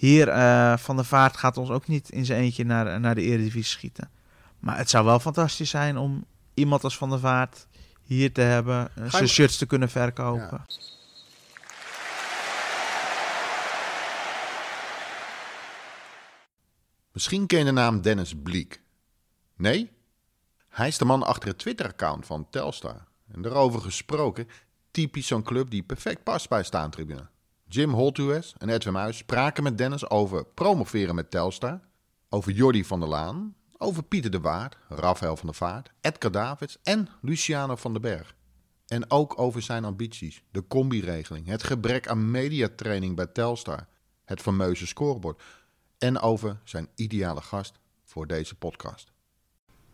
hier, uh, Van der Vaart gaat ons ook niet in zijn eentje naar, naar de Eredivisie schieten. Maar het zou wel fantastisch zijn om iemand als Van der Vaart hier te hebben. Uh, zijn shirts te kunnen verkopen. Ja. Misschien ken je de naam Dennis Bleek. Nee? Hij is de man achter het Twitter-account van Telstar. En daarover gesproken, typisch zo'n club die perfect past bij staantribune. Jim Holtues en Edwin Muis spraken met Dennis over promoveren met Telstar, over Jordi van der Laan, over Pieter de Waard, Rafael van der Vaart, Edgar Davids en Luciano van den Berg. En ook over zijn ambities, de combi-regeling, het gebrek aan mediatraining bij Telstar, het fameuze scorebord en over zijn ideale gast voor deze podcast.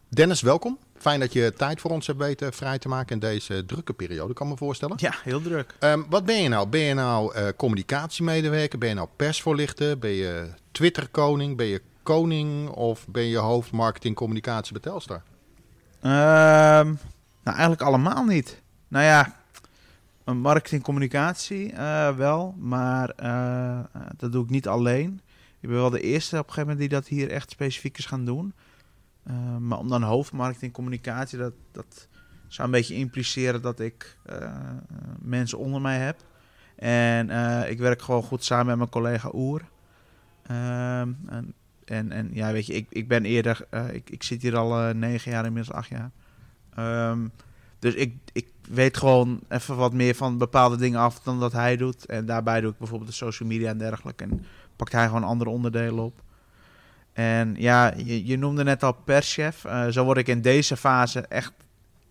Dennis, welkom. Fijn dat je tijd voor ons hebt weten vrij te maken in deze drukke periode, kan me voorstellen. Ja, heel druk. Um, wat ben je nou? Ben je nou uh, communicatiemedewerker? Ben je nou persvoorlichter? Ben je Twitter-koning? Ben je koning? Of ben je hoofd marketing communicatie bij Telstar? Um, nou, eigenlijk allemaal niet. Nou ja, marketing communicatie uh, wel, maar uh, dat doe ik niet alleen. Ik ben wel de eerste op een gegeven moment die dat hier echt specifiek is gaan doen. Uh, maar om dan hoofdmarketing communicatie, dat, dat zou een beetje impliceren dat ik uh, mensen onder mij heb. En uh, ik werk gewoon goed samen met mijn collega Oer. Ehm, en, en, en, ja, weet je, ik, ik ben eerder, ik, ik zit hier al negen jaar, inmiddels acht jaar. Um, dus ik, ik weet gewoon even wat meer van bepaalde dingen af dan dat hij doet. En daarbij doe ik bijvoorbeeld de social media en dergelijke. En pakt hij gewoon andere onderdelen op. En ja, je, je noemde net al perschef. Uh, zo word ik in deze fase echt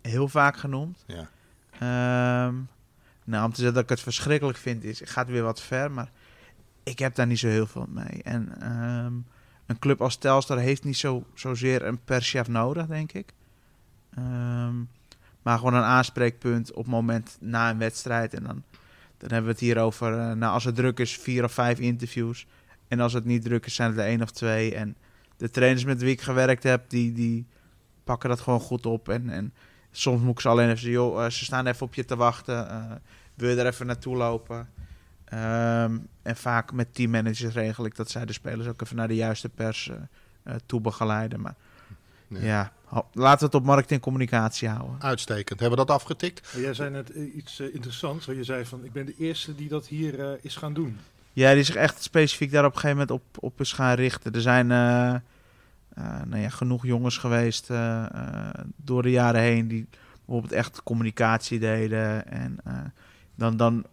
heel vaak genoemd. Ja. Um, nou, om te zeggen dat ik het verschrikkelijk vind, is, gaat weer wat ver, maar ik heb daar niet zo heel veel mee. En um, een club als Telstar heeft niet zo, zozeer een perschef nodig, denk ik. Um, maar gewoon een aanspreekpunt op het moment na een wedstrijd. En dan, dan hebben we het hier over, uh, nou, als het druk is, vier of vijf interviews. En als het niet druk is, zijn het er één of twee. En de trainers met wie ik gewerkt heb, die, die pakken dat gewoon goed op. En, en soms moet ik ze alleen even zeggen, joh, uh, ze staan even op je te wachten. Uh, wil je er even naartoe lopen? Um, en vaak met teammanagers regel ik dat zij de spelers ook even naar de juiste pers uh, toe begeleiden. Maar nee. ja, laten we het op markt en communicatie houden. Uitstekend. Hebben we dat afgetikt? Jij zei net iets interessants. Je zei van, ik ben de eerste die dat hier is gaan doen. Ja, die zich echt specifiek daar op een gegeven moment op, op is gaan richten. Er zijn uh, uh, nou ja, genoeg jongens geweest uh, door de jaren heen die bijvoorbeeld echt communicatie deden. En dan, dan,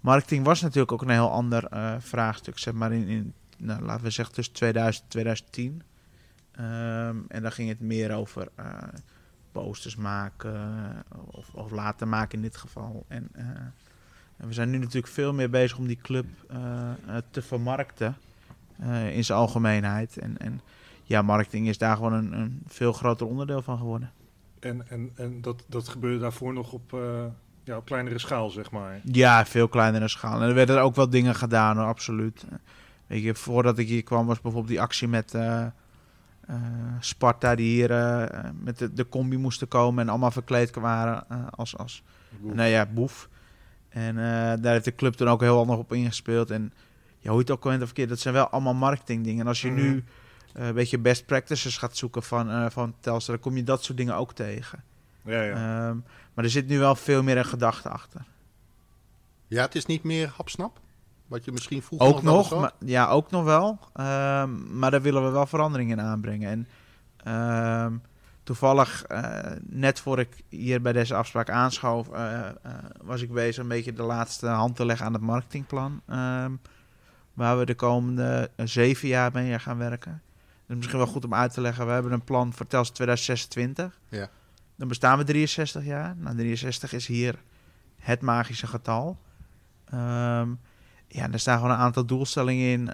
marketing was natuurlijk ook een heel ander vraagstuk, zeg maar in, in nou, laten we zeggen tussen 2000 en 2010. Um, en dan ging het meer over posters maken of, of laten maken in dit geval. En en we zijn nu natuurlijk veel meer bezig om die club uh, te vermarkten uh, in zijn algemeenheid. En, en ja, marketing is daar gewoon een, een, veel groter onderdeel van geworden. En, en, en dat, dat gebeurde daarvoor nog op, uh, ja, op kleinere schaal, zeg maar? Ja, veel kleinere schaal. En er werden ook wel dingen gedaan, hoor, absoluut. Weet je, voordat ik hier kwam was bijvoorbeeld die actie met Sparta... die hier met de, de combi moesten komen en allemaal verkleed waren als, als nou ja, boef. En uh, daar heeft de club toen ook heel handig op ingespeeld. En ja, hoe je het ook al of verkeerd, dat zijn wel allemaal marketingdingen. En als je nu uh, een beetje best practices gaat zoeken van, uh, van Telstra, dan kom je dat soort dingen ook tegen. Ja, ja. Um, maar er zit nu wel veel meer een gedachte achter. Ja, het is niet meer hapsnap? Wat je misschien vroeger ook nog, nog maar, ja, ook nog wel. Um, maar daar willen we wel veranderingen in aanbrengen. En um, toevallig, uh, net voor ik hier bij deze afspraak aanschoof, uh, uh, was ik bezig een beetje de laatste hand te leggen aan het marketingplan. Um, waar we de komende zeven jaar mee gaan werken. Dus misschien wel goed om uit te leggen. We hebben een plan voor Tels 2026. Ja. Dan bestaan we 63 jaar. Nou, 63 is hier het magische getal. Um, ja, er staan gewoon een aantal doelstellingen in.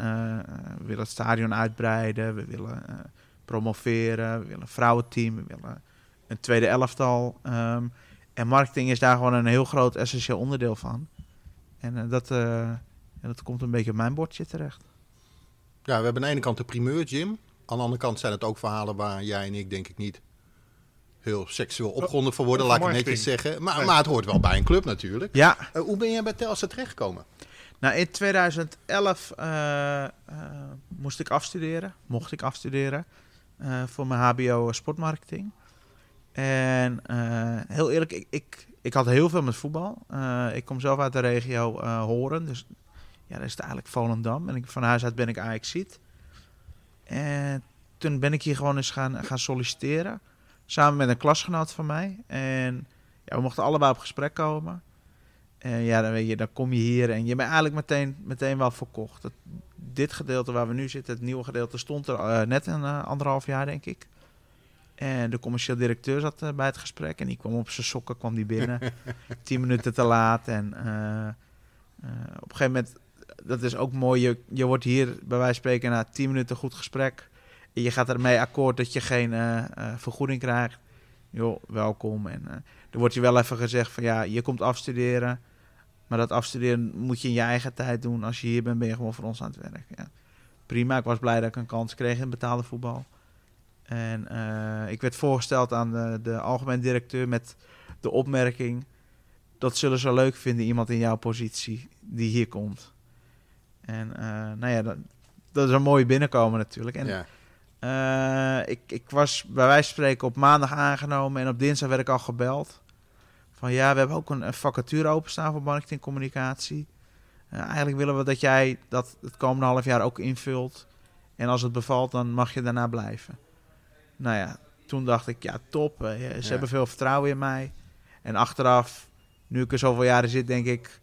we willen het stadion uitbreiden. We willen promoveren, we willen een vrouwenteam, we willen een tweede elftal. Um, en marketing is daar gewoon een heel groot essentieel onderdeel van. En uh, dat, uh, dat komt een beetje op mijn bordje terecht. Ja, we hebben aan de ene kant de primeur, Jim. Aan de andere kant zijn het ook verhalen waar jij en ik denk ik niet heel seksueel opgronden voor worden, laat ik netjes zeggen. Maar, maar het hoort wel bij een club natuurlijk. Ja. Uh, hoe ben jij bij Telstra terechtgekomen? Nou, in 2011 uh, uh, moest ik afstuderen, mocht ik afstuderen eh, voor mijn HBO sportmarketing. En eh, heel eerlijk, ik, ik, ik had heel veel met voetbal. Eh, ik kom zelf uit de regio Horen, dus ja, dat is het eigenlijk Volendam. En van huis uit ben ik Ajaxiet. En toen ben ik hier gewoon eens gaan, gaan solliciteren. Samen met een klasgenoot van mij. En ja, we mochten allebei op gesprek komen. En ja, dan weet je, dan kom je hier en je bent eigenlijk meteen, meteen wel verkocht. Het, dit gedeelte waar we nu zitten, het nieuwe gedeelte, stond er eh, net een eh, anderhalf jaar, denk ik. En de commercieel directeur zat eh, bij het gesprek en die kwam op zijn sokken, kwam die binnen. Tien minuten te laat. En op een gegeven moment, dat is ook mooi, je, je wordt hier bij wijze van spreken na tien minuten goed gesprek. En je gaat ermee akkoord dat je geen vergoeding krijgt. Joh, welkom. En er wordt je wel even gezegd van ja, je komt afstuderen. Maar dat afstuderen moet je in je eigen tijd doen. Als je hier bent, ben je gewoon voor ons aan het werk. Ja. Prima, ik was blij dat ik een kans kreeg in betaalde voetbal. En eh, ik werd voorgesteld aan de, de algemeen directeur met de opmerking... dat zullen ze leuk vinden, iemand in jouw positie die hier komt. En eh, nou ja, dat, dat is een mooie binnenkomen natuurlijk. En ja. eh, ik, ik was bij wijze van spreken op maandag aangenomen en op dinsdag werd ik al gebeld. Van ja, we hebben ook een, een vacature openstaan voor marketing en communicatie. Eh, eigenlijk willen we dat jij dat het komende half jaar ook invult. En als het bevalt, dan mag je daarna blijven. Nou ja, toen dacht ik, ja top, eh, ze Ja. hebben veel vertrouwen in mij. En achteraf, nu ik er zoveel jaren zit, denk ik,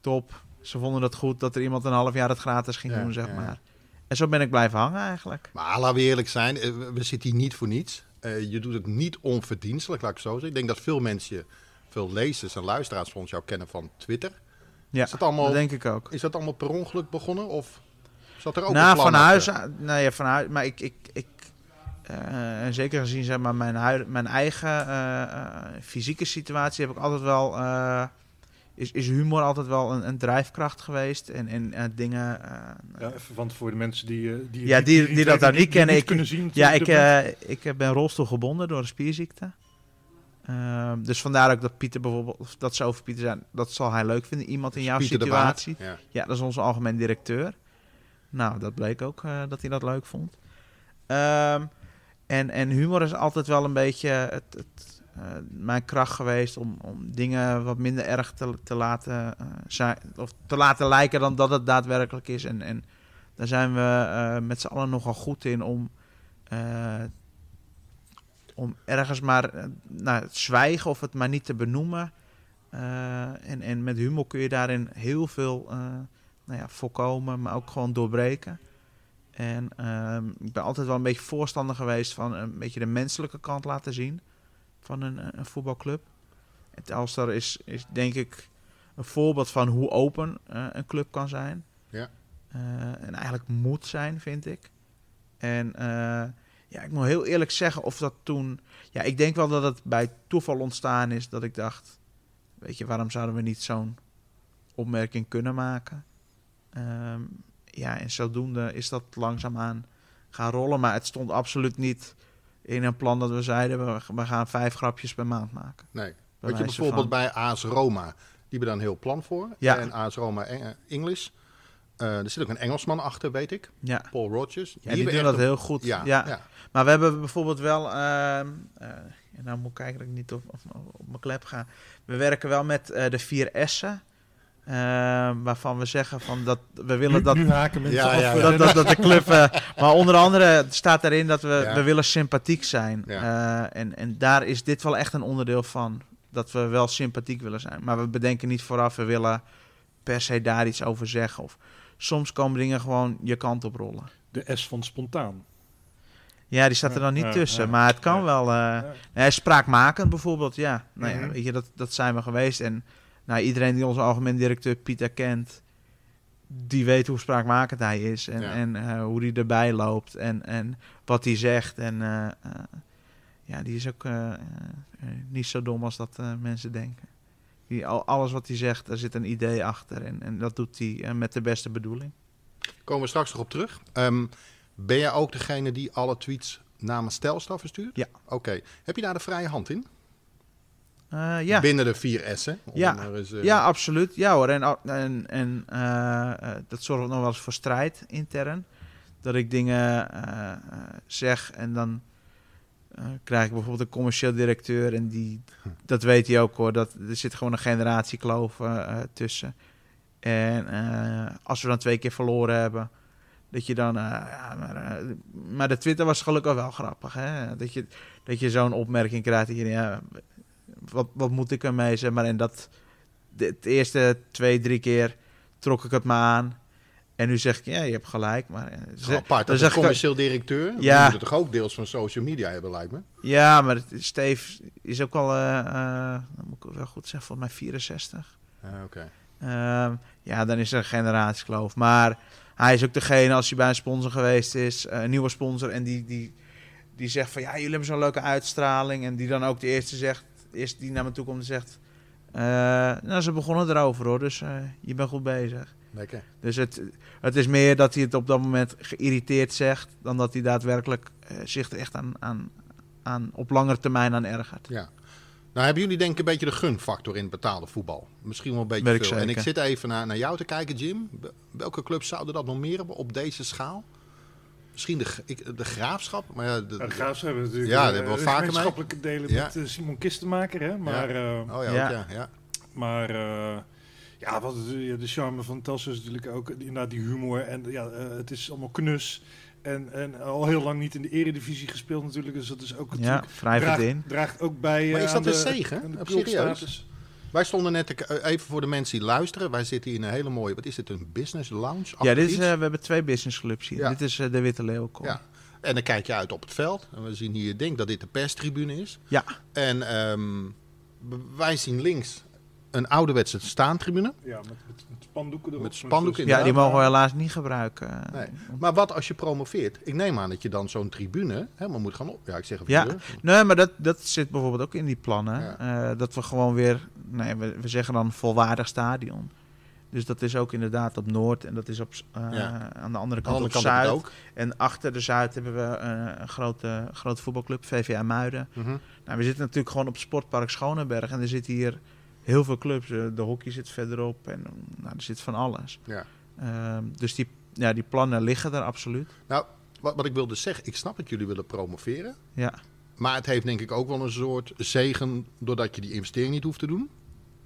top. Ze vonden het goed dat er iemand een half jaar het gratis ging Ja, doen, zeg ja. maar. En zo ben ik blijven hangen eigenlijk. Maar laten we eerlijk zijn, eh, we- zitten hier niet voor niets. Je doet het niet onverdienstelijk, laat ik zo zeggen. Ik denk dat veel mensen, je- veel lezers en luisteraars van ons jou kennen van Twitter. Ja, Is dat allemaal- dat denk ik ook. Is dat allemaal per ongeluk begonnen of zat er ook nou, een plan van huis, nou ja, van huis, maar ik, ik, ik eh, en zeker gezien zeg maar mijn, huid, mijn eigen eh, eh, fysieke situatie heb ik altijd wel, eh, is, is humor altijd wel een, een drijfkracht geweest en, en dingen. eh, Ja, even, want voor de mensen die, die, Ja, die- die dat nou niet kennen, ik- kunnen zien. Ja, ik, eh, ik ben rolstoelgebonden door een spierziekte. Ehm, dus vandaar ook dat Pieter bijvoorbeeld, of dat ze over Pieter zijn, dat zal hij leuk vinden. Iemand in jouw Pieter situatie. Ja. Ja, dat is onze algemeen directeur. Nou, dat bleek ook eh, dat hij dat leuk vond. Ehm, en, en humor is altijd wel een beetje het, het, eh, mijn kracht geweest om, om dingen wat minder erg te, te laten eh, zijn, of te laten lijken dan dat het daadwerkelijk is. En, en daar zijn we met z'n allen nogal goed in om, om ergens maar eh, nou, het zwijgen of het maar niet te benoemen. Eh, en, en met humor kun je daarin heel veel eh, nou ja, voorkomen, maar ook gewoon doorbreken. En ehm, ik ben altijd wel een beetje voorstander geweest van een beetje de menselijke kant laten zien van een, een voetbalclub. En Telstar is, is denk ik een voorbeeld van hoe open een club kan zijn. Ja. En eigenlijk moet zijn, vind ik. En ja, ik moet heel eerlijk zeggen of dat toen... Ja, ik denk wel dat het bij toeval ontstaan is dat ik dacht... Weet je, waarom zouden we niet zo'n opmerking kunnen maken? Ehm, ja, en zodoende is dat langzaamaan gaan rollen. Maar het stond absoluut niet in een plan dat we zeiden... we, we gaan vijf grapjes per maand maken. Nee. Bij Wat je bijvoorbeeld van. bij AS Roma, die hebben daar een heel plan voor. Ja. En AS Roma Eng- English. Eh, er zit ook een Engelsman achter, weet ik. Ja, Paul Rogers. ja die doen dat heel goed. Ja, ja. ja. Maar we hebben bijvoorbeeld wel. ehm eh, en nou moet ik kijken dat ik niet op, op, op mijn klep ga. We werken wel met eh, de vier S'en. ehm, waarvan we zeggen van dat we willen nu, dat, nu haken mensen Ja, ja, eh, dat, dat, dat de club. eh, maar onder andere staat erin dat we, Ja. we willen sympathiek zijn. Ja. Eh, en, en daar is dit wel echt een onderdeel van. Dat we wel sympathiek willen zijn. Maar we bedenken niet vooraf, we willen per se daar iets over zeggen. Of soms komen dingen gewoon je kant op rollen. De S van spontaan. Ja, die staat er dan niet ja, tussen. ja. maar het kan Ja. wel. eh, Ja. Nee, spraakmakend bijvoorbeeld, ja. Nou ja, Mhm. weet je, dat, dat zijn we geweest. En nou, iedereen die onze algemeen directeur Pieter kent, die weet hoe spraakmakend hij is. En, Ja. en eh, hoe hij erbij loopt en, en wat hij zegt. En eh, eh, ja, die is ook niet zo dom als dat mensen denken. Die, al, alles wat hij zegt, daar zit een idee achter. En, en dat doet hij met de beste bedoeling. Komen we straks nog op terug. Ehm, ben jij ook degene die alle tweets namens Telstar verstuurt? Ja. Oké. Heb je daar de vrije hand in? Eh, ja. Binnen de vier S'en? Ja. eens, eh, Ja, absoluut. Ja hoor. En, en, en eh, dat zorgt nog wel eens voor strijd intern. dat ik dingen zeg en dan krijg ik bijvoorbeeld een commercieel directeur en die, dat weet hij ook hoor, dat er zit gewoon een generatiekloof tussen. En als we dan twee keer verloren hebben, dat je dan, eh, ja, maar, eh, maar de Twitter was gelukkig wel grappig, hè? Dat je, dat je zo'n opmerking krijgt, dat je, ja, wat, wat moet ik ermee, zeg maar, en dat, de, het eerste twee, drie keer trok ik het me aan. En nu zeg ik, ja, je hebt gelijk. Maar, eh, ze- apart. Dat is een commercieel directeur. Ja. Moet toch ook deels van social media hebben, lijkt me. Ja, maar Steve is ook al, moet ik wel goed zeggen, volgens mij 64. Ja, oké. Ehm, ja, dan is er een generatiekloof. Maar hij is ook degene, als hij bij een sponsor geweest is, eh, een nieuwe sponsor, en die, die, die zegt van, ja, jullie hebben zo'n leuke uitstraling. En die dan ook de eerste zegt, eerst die naar me toe komt en zegt, eh, nou, ze begonnen erover hoor, dus eh, je bent goed bezig. Lekker. Dus het, het is meer dat hij het op dat moment geïrriteerd zegt, dan dat hij daadwerkelijk zich er echt aan, aan, aan, op langere termijn aan ergert. Ja. Nou, hebben jullie denk ik een beetje de gunfactor in het betaalde voetbal? Misschien wel een beetje veel. En ik zit even naar, naar jou te kijken, Jim. Welke clubs zouden dat nog meer hebben op deze schaal? Misschien de, ik, de graafschap, maar ja, de, Ja, de Graafs hebben natuurlijk Ja, eh, daar hebben we vaker mee. gemeenschappelijke delen Ja. met eh, Simon Kistenmaker. Hè? Maar, eh, oh ja, Ja. ook, ja, ja. maar eh, ja, wat is de, de charme van Telstra is natuurlijk ook die- inderdaad die humor. En ja, eh, het is allemaal knus. En, en al heel lang niet in de eredivisie gespeeld natuurlijk. Dus dat is ook Ja, het draagt, in. draagt ook bij Maar eh, is dat de, een zegen? Of ploegstatus. Wij stonden net, te eh, even voor de mensen die luisteren, wij zitten hier in een hele mooie, wat is dit, een business lounge? Ja, dit is, eh, we hebben twee businessclubs hier. Ja. Dit is eh, de Witte Leeuwkom. Ja. En dan kijk je uit op het veld. En we zien hier, ik denk dat dit de perstribune is. Ja. En ehm, wij zien links een ouderwetse staantribune. Ja, met, met, met spandoeken erop. Met spandoeken, Ja, die mogen we helaas niet gebruiken. Nee. Maar wat als je promoveert? Ik neem aan dat je dan zo'n tribune helemaal moet gaan op. Ja, ik zeg even Ja. Nee, maar dat, dat zit bijvoorbeeld ook in die plannen. Ja. Eh, dat we gewoon weer, nee, we, we zeggen dan volwaardig stadion. Dus dat is ook inderdaad op Noord en dat is op, eh, Ja. aan de andere Aan de kant andere op kant Zuid. ook. En achter de Zuid hebben we eh, een grote, grote voetbalclub, VVA Muiden. Mhm. Nou, we zitten natuurlijk gewoon op sportpark Schoneberg en er zitten hier heel veel clubs. Eh, de hockey zit verderop en nou, er zit van alles. Ja. Ehm, dus die, ja, die plannen liggen er absoluut. Nou, wat, wat ik wilde zeggen, ik snap dat jullie willen promoveren. Ja, Maar het heeft denk ik ook wel een soort zegen doordat je die investering niet hoeft te doen.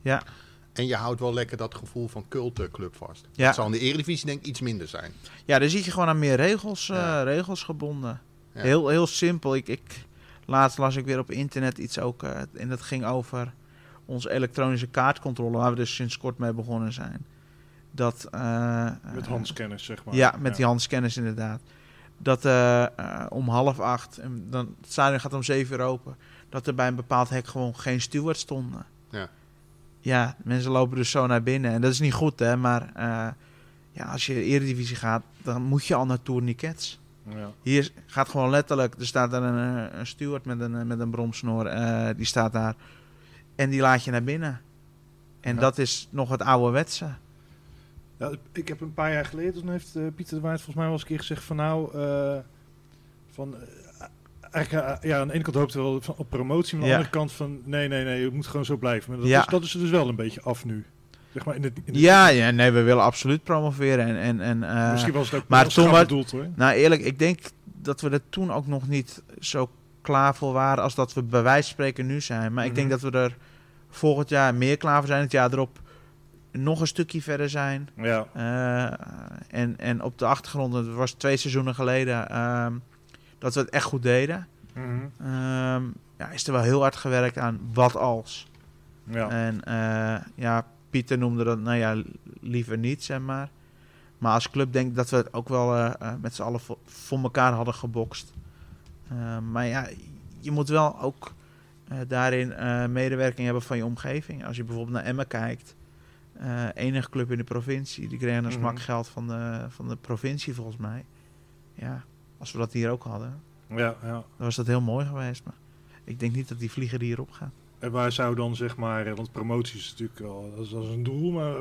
ja. En je houdt wel lekker dat gevoel van cultclub vast. Ja. Dat zal in de Eredivisie denk ik iets minder zijn. ja daar zit je gewoon aan meer regels, eh, Ja. regels gebonden. Ja. Heel, heel simpel. Ik, ik, laatst las ik weer op internet iets ook. eh, en dat ging over onze elektronische kaartcontrole, waar we dus sinds kort mee begonnen zijn. Dat, eh, Met eh, handscanners, zeg maar. Ja, met die handscanners inderdaad. Dat eh, om half acht, en dan, het stadion gaat om zeven uur open, dat er bij een bepaald hek gewoon geen steward stonden. Ja. Ja, mensen lopen dus zo naar binnen. En dat is niet goed, hè. Maar eh, ja, als je Eredivisie gaat, dan moet je al naar tourniquets. Ja. Hier gaat gewoon letterlijk, er staat er een, een steward met een, met een bromsnoor, eh, die staat daar. En die laat je naar binnen. En Ja. dat is nog het ouderwetse. Ja, ik heb een paar jaar geleden, toen heeft eh, Pieter de Waard volgens mij wel eens een keer gezegd van nou, eh, van, eigenlijk, eh, ja, aan de ene kant hoopte wel van, op promotie, maar aan de andere kant van nee, nee, nee, het moet gewoon zo blijven. Maar dat, Ja. is, dat is er dus wel een beetje af nu. Zeg maar in het, in Ja, ja, nee, we willen absoluut promoveren. En, en, en, Misschien was het ook maar toen bedoeld hoor. Nou, eerlijk, ik denk dat we er toen ook nog niet zo klaar voor waren als dat we bij wijze van spreken nu zijn. Maar ik denk Mhm. dat we er volgend jaar meer klaar voor zijn. Het jaar erop nog een stukje verder zijn. Ja, Eh, en, en op de achtergrond, het was twee seizoenen geleden, ehm, dat we het echt goed deden. Mhm. Ehm, ja, is er wel heel hard gewerkt aan wat als. ja. En eh, ja, Pieter noemde dat, nou ja, liever niet, zeg maar. Maar als club denk ik dat we het ook wel eh, met z'n allen voor, voor elkaar hadden gebokst. Eh, maar ja, je moet wel ook eh, daarin eh, medewerking hebben van je omgeving. Als je bijvoorbeeld naar Emmen kijkt, eh, enige club in de provincie, die kregen een Mhm. smak geld van de, van de provincie volgens mij. Ja, als we dat hier ook hadden, ja, ja. dan was dat heel mooi geweest. Maar ik denk niet dat die vlieger hierop gaat. En waar zou dan zeg maar, want promotie is natuurlijk wel dat is, dat is een doel, maar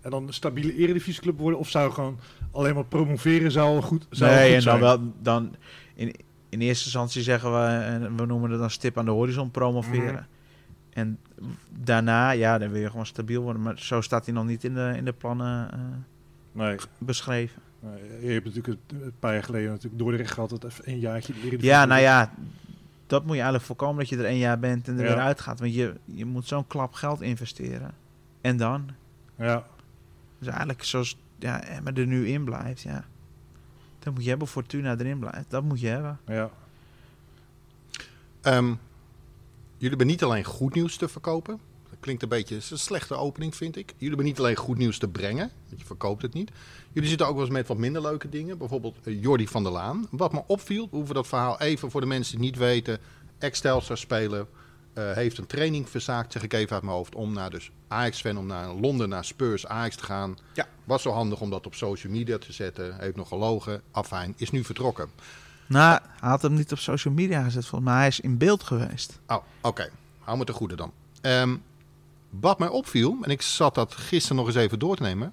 en dan een stabiele eredivisieclub worden of zou gewoon alleen maar promoveren zou goed, zou nee, goed en dan zijn? wel dan in, in eerste instantie zeggen we, en we noemen het dan stip aan de horizon promoveren. Mhm. En daarna, ja, dan wil je gewoon stabiel worden. Maar zo staat hij nog niet in de, in de plannen eh, Nee. beschreven. Nou, je hebt natuurlijk het- een paar jaar geleden natuurlijk Dordrecht gehad, dat even een jaartje. de Ja, nou ja, dat moet je eigenlijk voorkomen dat je er één jaar bent en er Ja. weer uitgaat. Want je, je moet zo'n klap geld investeren. En dan? Ja, Dus eigenlijk zoals ja, Emma er nu in blijft, ja. Dat moet je hebben, Fortuna erin blijft. Dat moet je hebben. ja. Ehm, jullie hebben niet alleen goed nieuws te verkopen. Dat klinkt een beetje een slechte opening, vind ik. Jullie hebben niet alleen goed nieuws te brengen, want je verkoopt het niet. Jullie zitten ook wel eens met wat minder leuke dingen. Bijvoorbeeld eh, Jordi van der Laan. Wat me opviel, we hoeven dat verhaal even voor de mensen die niet weten. Ex-Telstar speler, eh, heeft een training verzaakt, zeg ik even uit mijn hoofd, om naar dus Ajax-fan, om naar Londen, naar Spurs, Ajax te gaan. Ja. Was zo handig om dat op social media te zetten. Heeft nog gelogen. Afijn, is nu vertrokken. Nou, hij had hem niet op social media gezet, volgens mij. Hij is in beeld geweest. Oh, oké. Hou me te goede dan. Ehm, wat mij opviel, en ik zat dat gisteren nog eens even door te nemen.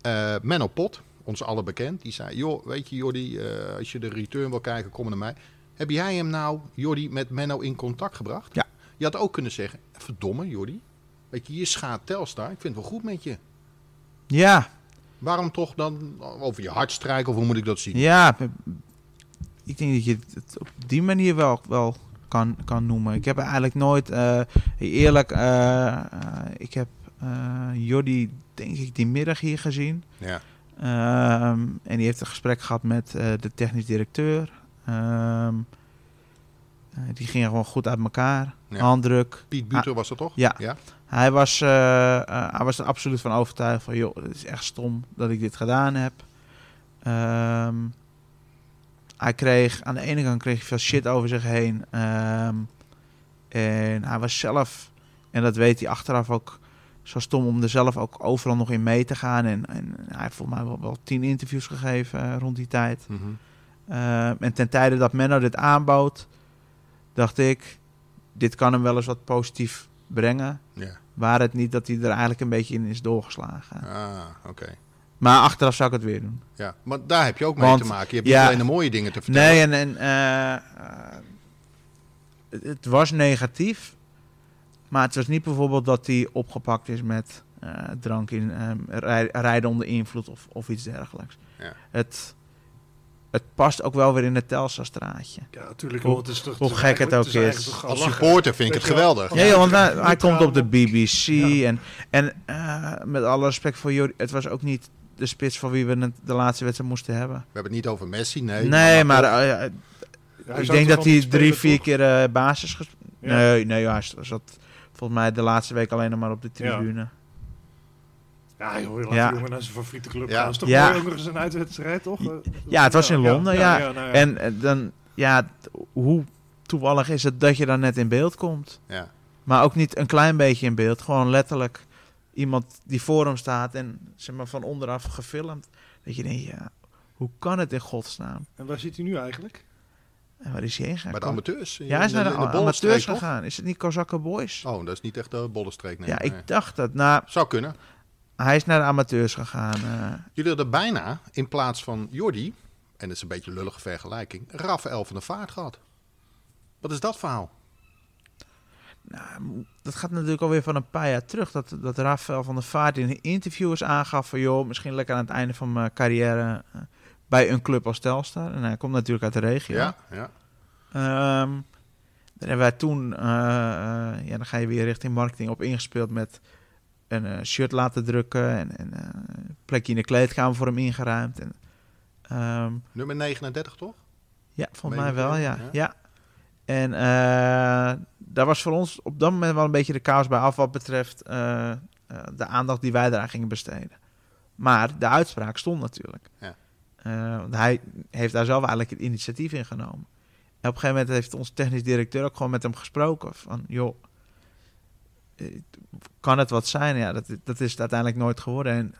eh Menno Pot, ons alle bekend, die zei... joh, weet je Jordi, eh, als je de return wil kijken, kom naar mij. Heb jij hem nou, Jordi, met Menno in contact gebracht? Ja. Je had ook kunnen zeggen, verdomme Jordi. Weet je, je schaadt Telstar, ik vind het wel goed met je. Ja, Waarom toch dan over je hart strijken, of hoe moet ik dat zien? ja. Ik denk dat je het op die manier wel, wel kan, kan noemen. Ik heb eigenlijk nooit, eh, eerlijk, eh, eh, ik heb Jordi, denk ik, die middag hier gezien. Ja. Ehm, en die heeft een gesprek gehad met de technisch directeur. Ehm, eh, die gingen gewoon goed uit elkaar. Ja. Handdruk. Piet Buter was dat toch? Ja. ja? Hij was, eh, eh, hij was er absoluut van overtuigd van... joh, het is echt stom dat ik dit gedaan heb. Ehm, hij kreeg... Aan de ene kant kreeg hij veel shit over zich heen. Ehm, en hij was zelf... En dat weet hij achteraf ook... Zo stom om er zelf ook overal nog in mee te gaan. En, en hij heeft volgens mij wel, wel tien interviews gegeven eh, rond die tijd. Mhm. Ehm, en ten tijde dat Menno dit aanbood... dacht ik... Dit kan hem wel eens wat positief brengen. Ja. Waar het niet dat hij er eigenlijk een beetje in is doorgeslagen. Ah, oké. Maar achteraf zou ik het weer doen. Ja, maar daar heb je ook mee Want, te maken. Je hebt ja, niet alleen de mooie dingen te vertellen. Nee, en, en eh, eh, het, het was negatief. Maar het was niet bijvoorbeeld dat hij opgepakt is met eh, drank in rij- rijden onder invloed of, of iets dergelijks. Ja. Het, het past ook wel weer in het Telstra-straatje. Ja, natuurlijk. Hoe- het is toch, hoe gek het ook is. Als supporter vind ik het geweldig. Ja, ja, want hij, hij komt op de BBC. Ja. En, en eh, met alle respect voor jullie, het was ook niet de spits van wie we het de laatste wedstrijd moesten hebben. We hebben het niet over Messi, nee. Nee, maar eh, Hij ik denk dat hij drie, vier toch? keer eh, basis. Nee, nee, ja, hij zat volgens mij de laatste week alleen nog maar op de tribune. Ja, joh, laat Ja. die jongen naar zijn favoriete club Ja. gaan. is toch Ja. mooi ook nog eens een uitwedstrijd, toch? Eh, Ja, het was in Londen, ja. nou ja. En eh, dan, ja, hoe toevallig is het dat je dan net in beeld komt. Ja. Maar ook niet een klein beetje in beeld. Gewoon letterlijk iemand die voor hem staat en zeg maar van onderaf gefilmd. Dat je denkt, ja, hoe kan het in godsnaam? En waar zit hij nu eigenlijk? En waar is hij heen gegaan? Bij de amateurs. in- Ja, hij is naar de, in amateurs Bollenstreek, toch? gegaan. Is het niet Kozakken Boys? Oh, dat is niet echt de bollenstreek, nee. ja, ik Nee. dacht dat. Nou, Zou kunnen. Hij is naar de amateurs gegaan. eh. Jullie hadden bijna, in plaats van Jordi, en dat is een beetje een lullige vergelijking, Rafael van der Vaart gehad. Wat is dat verhaal? Nou, dat gaat natuurlijk alweer van een paar jaar terug. Dat, dat Rafael van der Vaart in interviews aangaf van... joh, misschien lekker aan het einde van mijn carrière eh, bij een club als Telstar. En hij komt natuurlijk uit de regio. Ja, ja. Daar hebben wij toen... eh, ja, dan ga je weer richting marketing op ingespeeld met... een eh, shirt laten drukken en, en eh, een plekje in de kleedkamer voor hem ingeruimd. En, ehm, Nummer 39, toch? ja, volgens mij wel, ja. ja. ja. En eh, daar was voor ons op dat moment wel een beetje de chaos bij af wat betreft eh, eh, de aandacht die wij eraan gingen besteden. Maar de uitspraak stond natuurlijk. Ja. Eh, want hij heeft daar zelf eigenlijk het initiatief in genomen. En op een gegeven moment heeft onze technisch directeur ook gewoon met hem gesproken. Van, joh, eh, kan het wat zijn? Ja, dat, dat is het uiteindelijk nooit geworden. En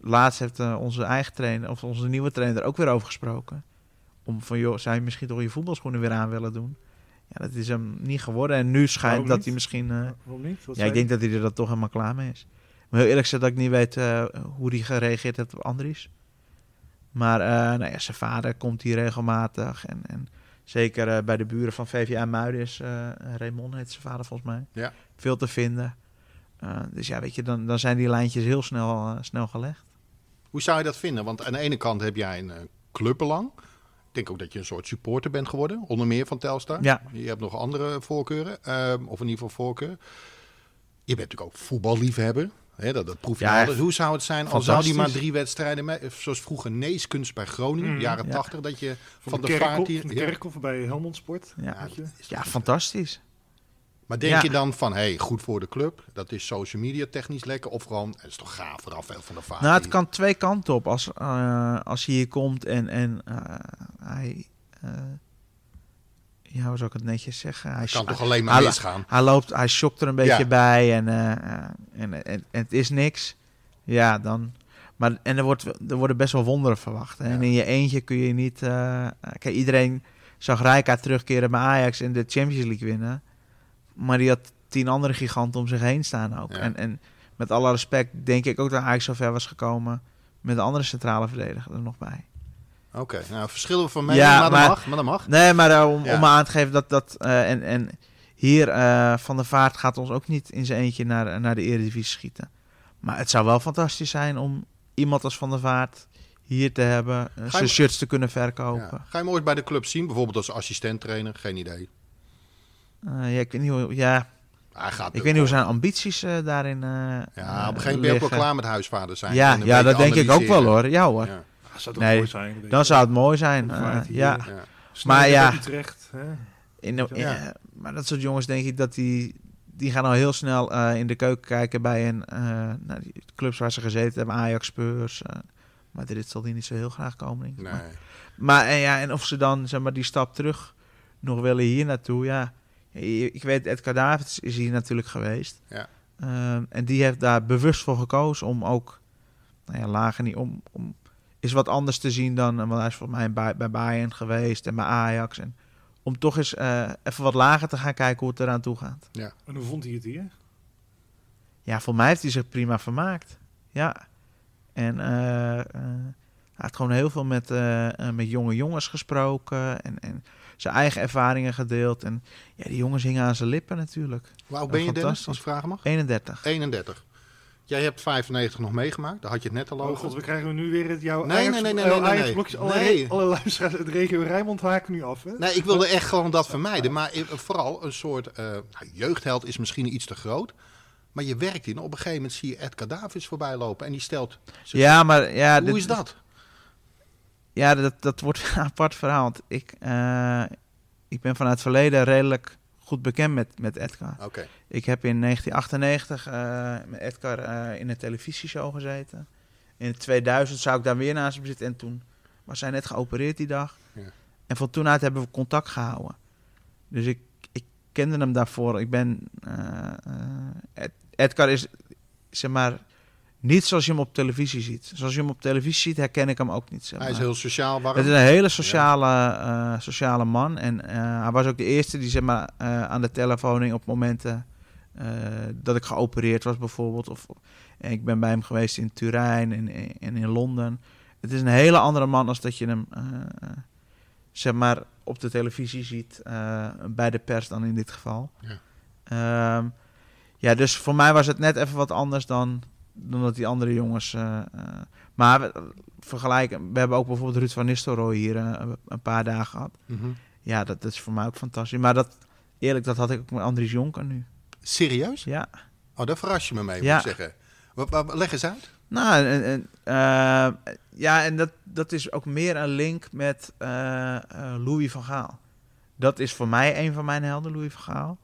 laatst heeft eh, onze eigen trainer, of onze nieuwe trainer, er ook weer over gesproken. Om van, joh, zou je misschien toch je voetbalschoenen weer aan willen doen? Ja, dat is hem niet geworden. En nu schijnt dat hij misschien... eh, Waarom niet? Wat ja, ik denk dat hij er dan toch helemaal klaar mee is. Maar heel eerlijk gezegd dat ik niet weet eh, hoe hij gereageerd heeft op Andries. Maar eh, nou ja, zijn vader komt hier regelmatig. En, en zeker bij de buren van VVA Muiden is eh Raymond, heet zijn vader volgens mij. Ja. Veel te vinden. Eh, dus ja, weet je, dan, dan zijn die lijntjes heel snel, eh, snel gelegd. Hoe zou je dat vinden? Want aan de ene kant heb jij een uh, clubbelang. Ik denk ook dat je een soort supporter bent geworden, onder meer van Telstar. Ja. Je hebt nog andere voorkeuren, ehm, of in ieder geval voorkeur. Je bent natuurlijk ook voetballiefhebber. Hè, dat, dat proef je Ja, altijd. Hoe zou het zijn als zou die maar drie wedstrijden, mee, zoals vroeger Neeskunst bij Groningen, Mm, jaren ja. tachtig, dat je Van, van, de, de, Kerkhof, vaart hier... van de ja. Kerkhof bij Helmond Sport. Ja. Ja, fantastisch. Maar denk Ja. je dan van, hey, goed voor de club, dat is social media technisch lekker, of gewoon, het is toch gaaf, Rafael van der Vaart. Nou, het kan twee kanten op. Als, eh, als hij hier komt en, en eh, hij... eh, ja, hoe zou ik het netjes zeggen? Hij, kan toch alleen maar misgaan. hij loopt, hij shockt er een beetje Ja. bij en, en, en, en het is niks. Ja, dan... Maar, en er, wordt, er worden best wel wonderen verwacht. En in je eentje kun je niet... kijk, iedereen zag Rijka terugkeren bij Ajax en de Champions League winnen. Maar die had tien andere giganten om zich heen staan ook. Ja. En, en met alle respect denk ik ook dat Ajax zo ver was gekomen... met de andere centrale verdediger er nog bij. Oké, nou verschillen van mening, Ja, maar, maar- dat mag, maar dat mag. Nee, maar eh, om, Ja. om aan te geven dat... dat eh, en, en hier, eh, Van der Vaart gaat ons ook niet in zijn eentje naar, naar de Eredivisie schieten. Maar het zou wel fantastisch zijn om iemand als Van der Vaart hier te hebben. zijn shirts te kunnen verkopen. Ja. Ga je hem ooit bij de club zien, bijvoorbeeld als assistent-trainer? Geen idee. Eh, ja, ik weet niet hoe, ja, Hij gaat ik weet niet hoe zijn ambities eh, daarin eh Ja, op een gegeven moment ben je ook wel klaar met huisvader zijn. Ja, ja dat denk ik ook wel hoor. Ja hoor. Ja. Ah, zou toch Nee, mooi zijn. Dan zou het mooi zijn. Ja. Maar ja. Utrecht, hè? In de, Ja. maar dat soort jongens denk ik dat die... Die gaan al heel snel eh, in de keuken kijken bij een, eh, nou, die clubs waar ze gezeten hebben. Ajax, Spurs. eh Madrid zal die niet zo heel graag komen. Denk ik. Nee. Maar, maar, en, ja, en of ze dan zeg maar, die stap terug nog willen hier naartoe. Ja, ik weet, Edgar Davids is hier natuurlijk geweest. Ja. Ehm, en die heeft daar bewust voor gekozen om ook... Nou ja, lager niet om, om is wat anders te zien dan... Want hij is volgens mij bij, bij Bayern geweest en bij Ajax. En om toch eens eh, even wat lager te gaan kijken hoe het eraan toe gaat. En hoe vond hij het hier? Ja, voor mij heeft hij zich prima vermaakt. Ja. En eh, eh, hij had gewoon heel veel met, met jonge jongens gesproken. En, en zijn eigen ervaringen gedeeld. En ja, die jongens hingen aan zijn lippen natuurlijk. Hoe oud ben je Dennis, als ik vragen mag? 31. 31. Jij hebt 95 nog meegemaakt, daar had je het net al Oh over. god, we krijgen nu weer het jouw Nee, nee, nee, nee, nee, nee, Ajax nee. blokjes. Alle, Nee. alle luisteraars uit de regio Rijnmond haken nu af, hè? Nee, ik wilde echt gewoon dat vermijden. Maar vooral een soort eh, nou, jeugdheld is misschien iets te groot. Maar je werkt in. Op een gegeven moment zie je Edgar Davids voorbij lopen. En die stelt... zich- Ja, maar ja, Hoe dit- is dat? Ja, dat, dat wordt een apart verhaal. Want ik, eh, ik ben vanuit het verleden redelijk goed bekend met, met Edgar. Oké. Ik heb in 1998 eh, met Edgar eh, in een televisieshow gezeten. In 2000 zou ik daar weer naast hem zitten. En toen was hij net geopereerd die dag. Ja. En van toen uit hebben we contact gehouden. Dus ik, ik kende hem daarvoor. Ik ben... Ed- Edgar is, zeg maar, niet zoals je hem op televisie ziet. Zoals je hem op televisie ziet, herken ik hem ook niet. Zeg Hij is heel sociaal, warm. Het is een hele sociale, eh, sociale man. En eh, hij was ook de eerste die zeg maar, eh, aan de telefoon hing op momenten dat ik geopereerd was bijvoorbeeld. Of, en ik ben bij hem geweest in Turijn en, en in Londen. Het is een hele andere man als dat je hem zeg maar, op de televisie ziet. bij de pers dan in dit geval. Ja. Ehm, ja, dus voor mij was het net even wat anders dan, dan dat die andere jongens... eh, eh, maar we, vergelijken, we hebben ook bijvoorbeeld Ruud van Nistelrooy hier eh, een paar dagen gehad. Mhm. Ja, dat, dat is voor mij ook fantastisch. Maar dat, eerlijk, dat had ik ook met Andries Jonker nu. Serieus? Ja. Oh, daar verras je me mee, Ja. moet ik zeggen. Wat, wat, leg eens uit. Nou, en, en, ja, en dat, dat is ook meer een link met eh, Louis van Gaal. Dat is voor mij een van mijn helden, Louis van Gaal.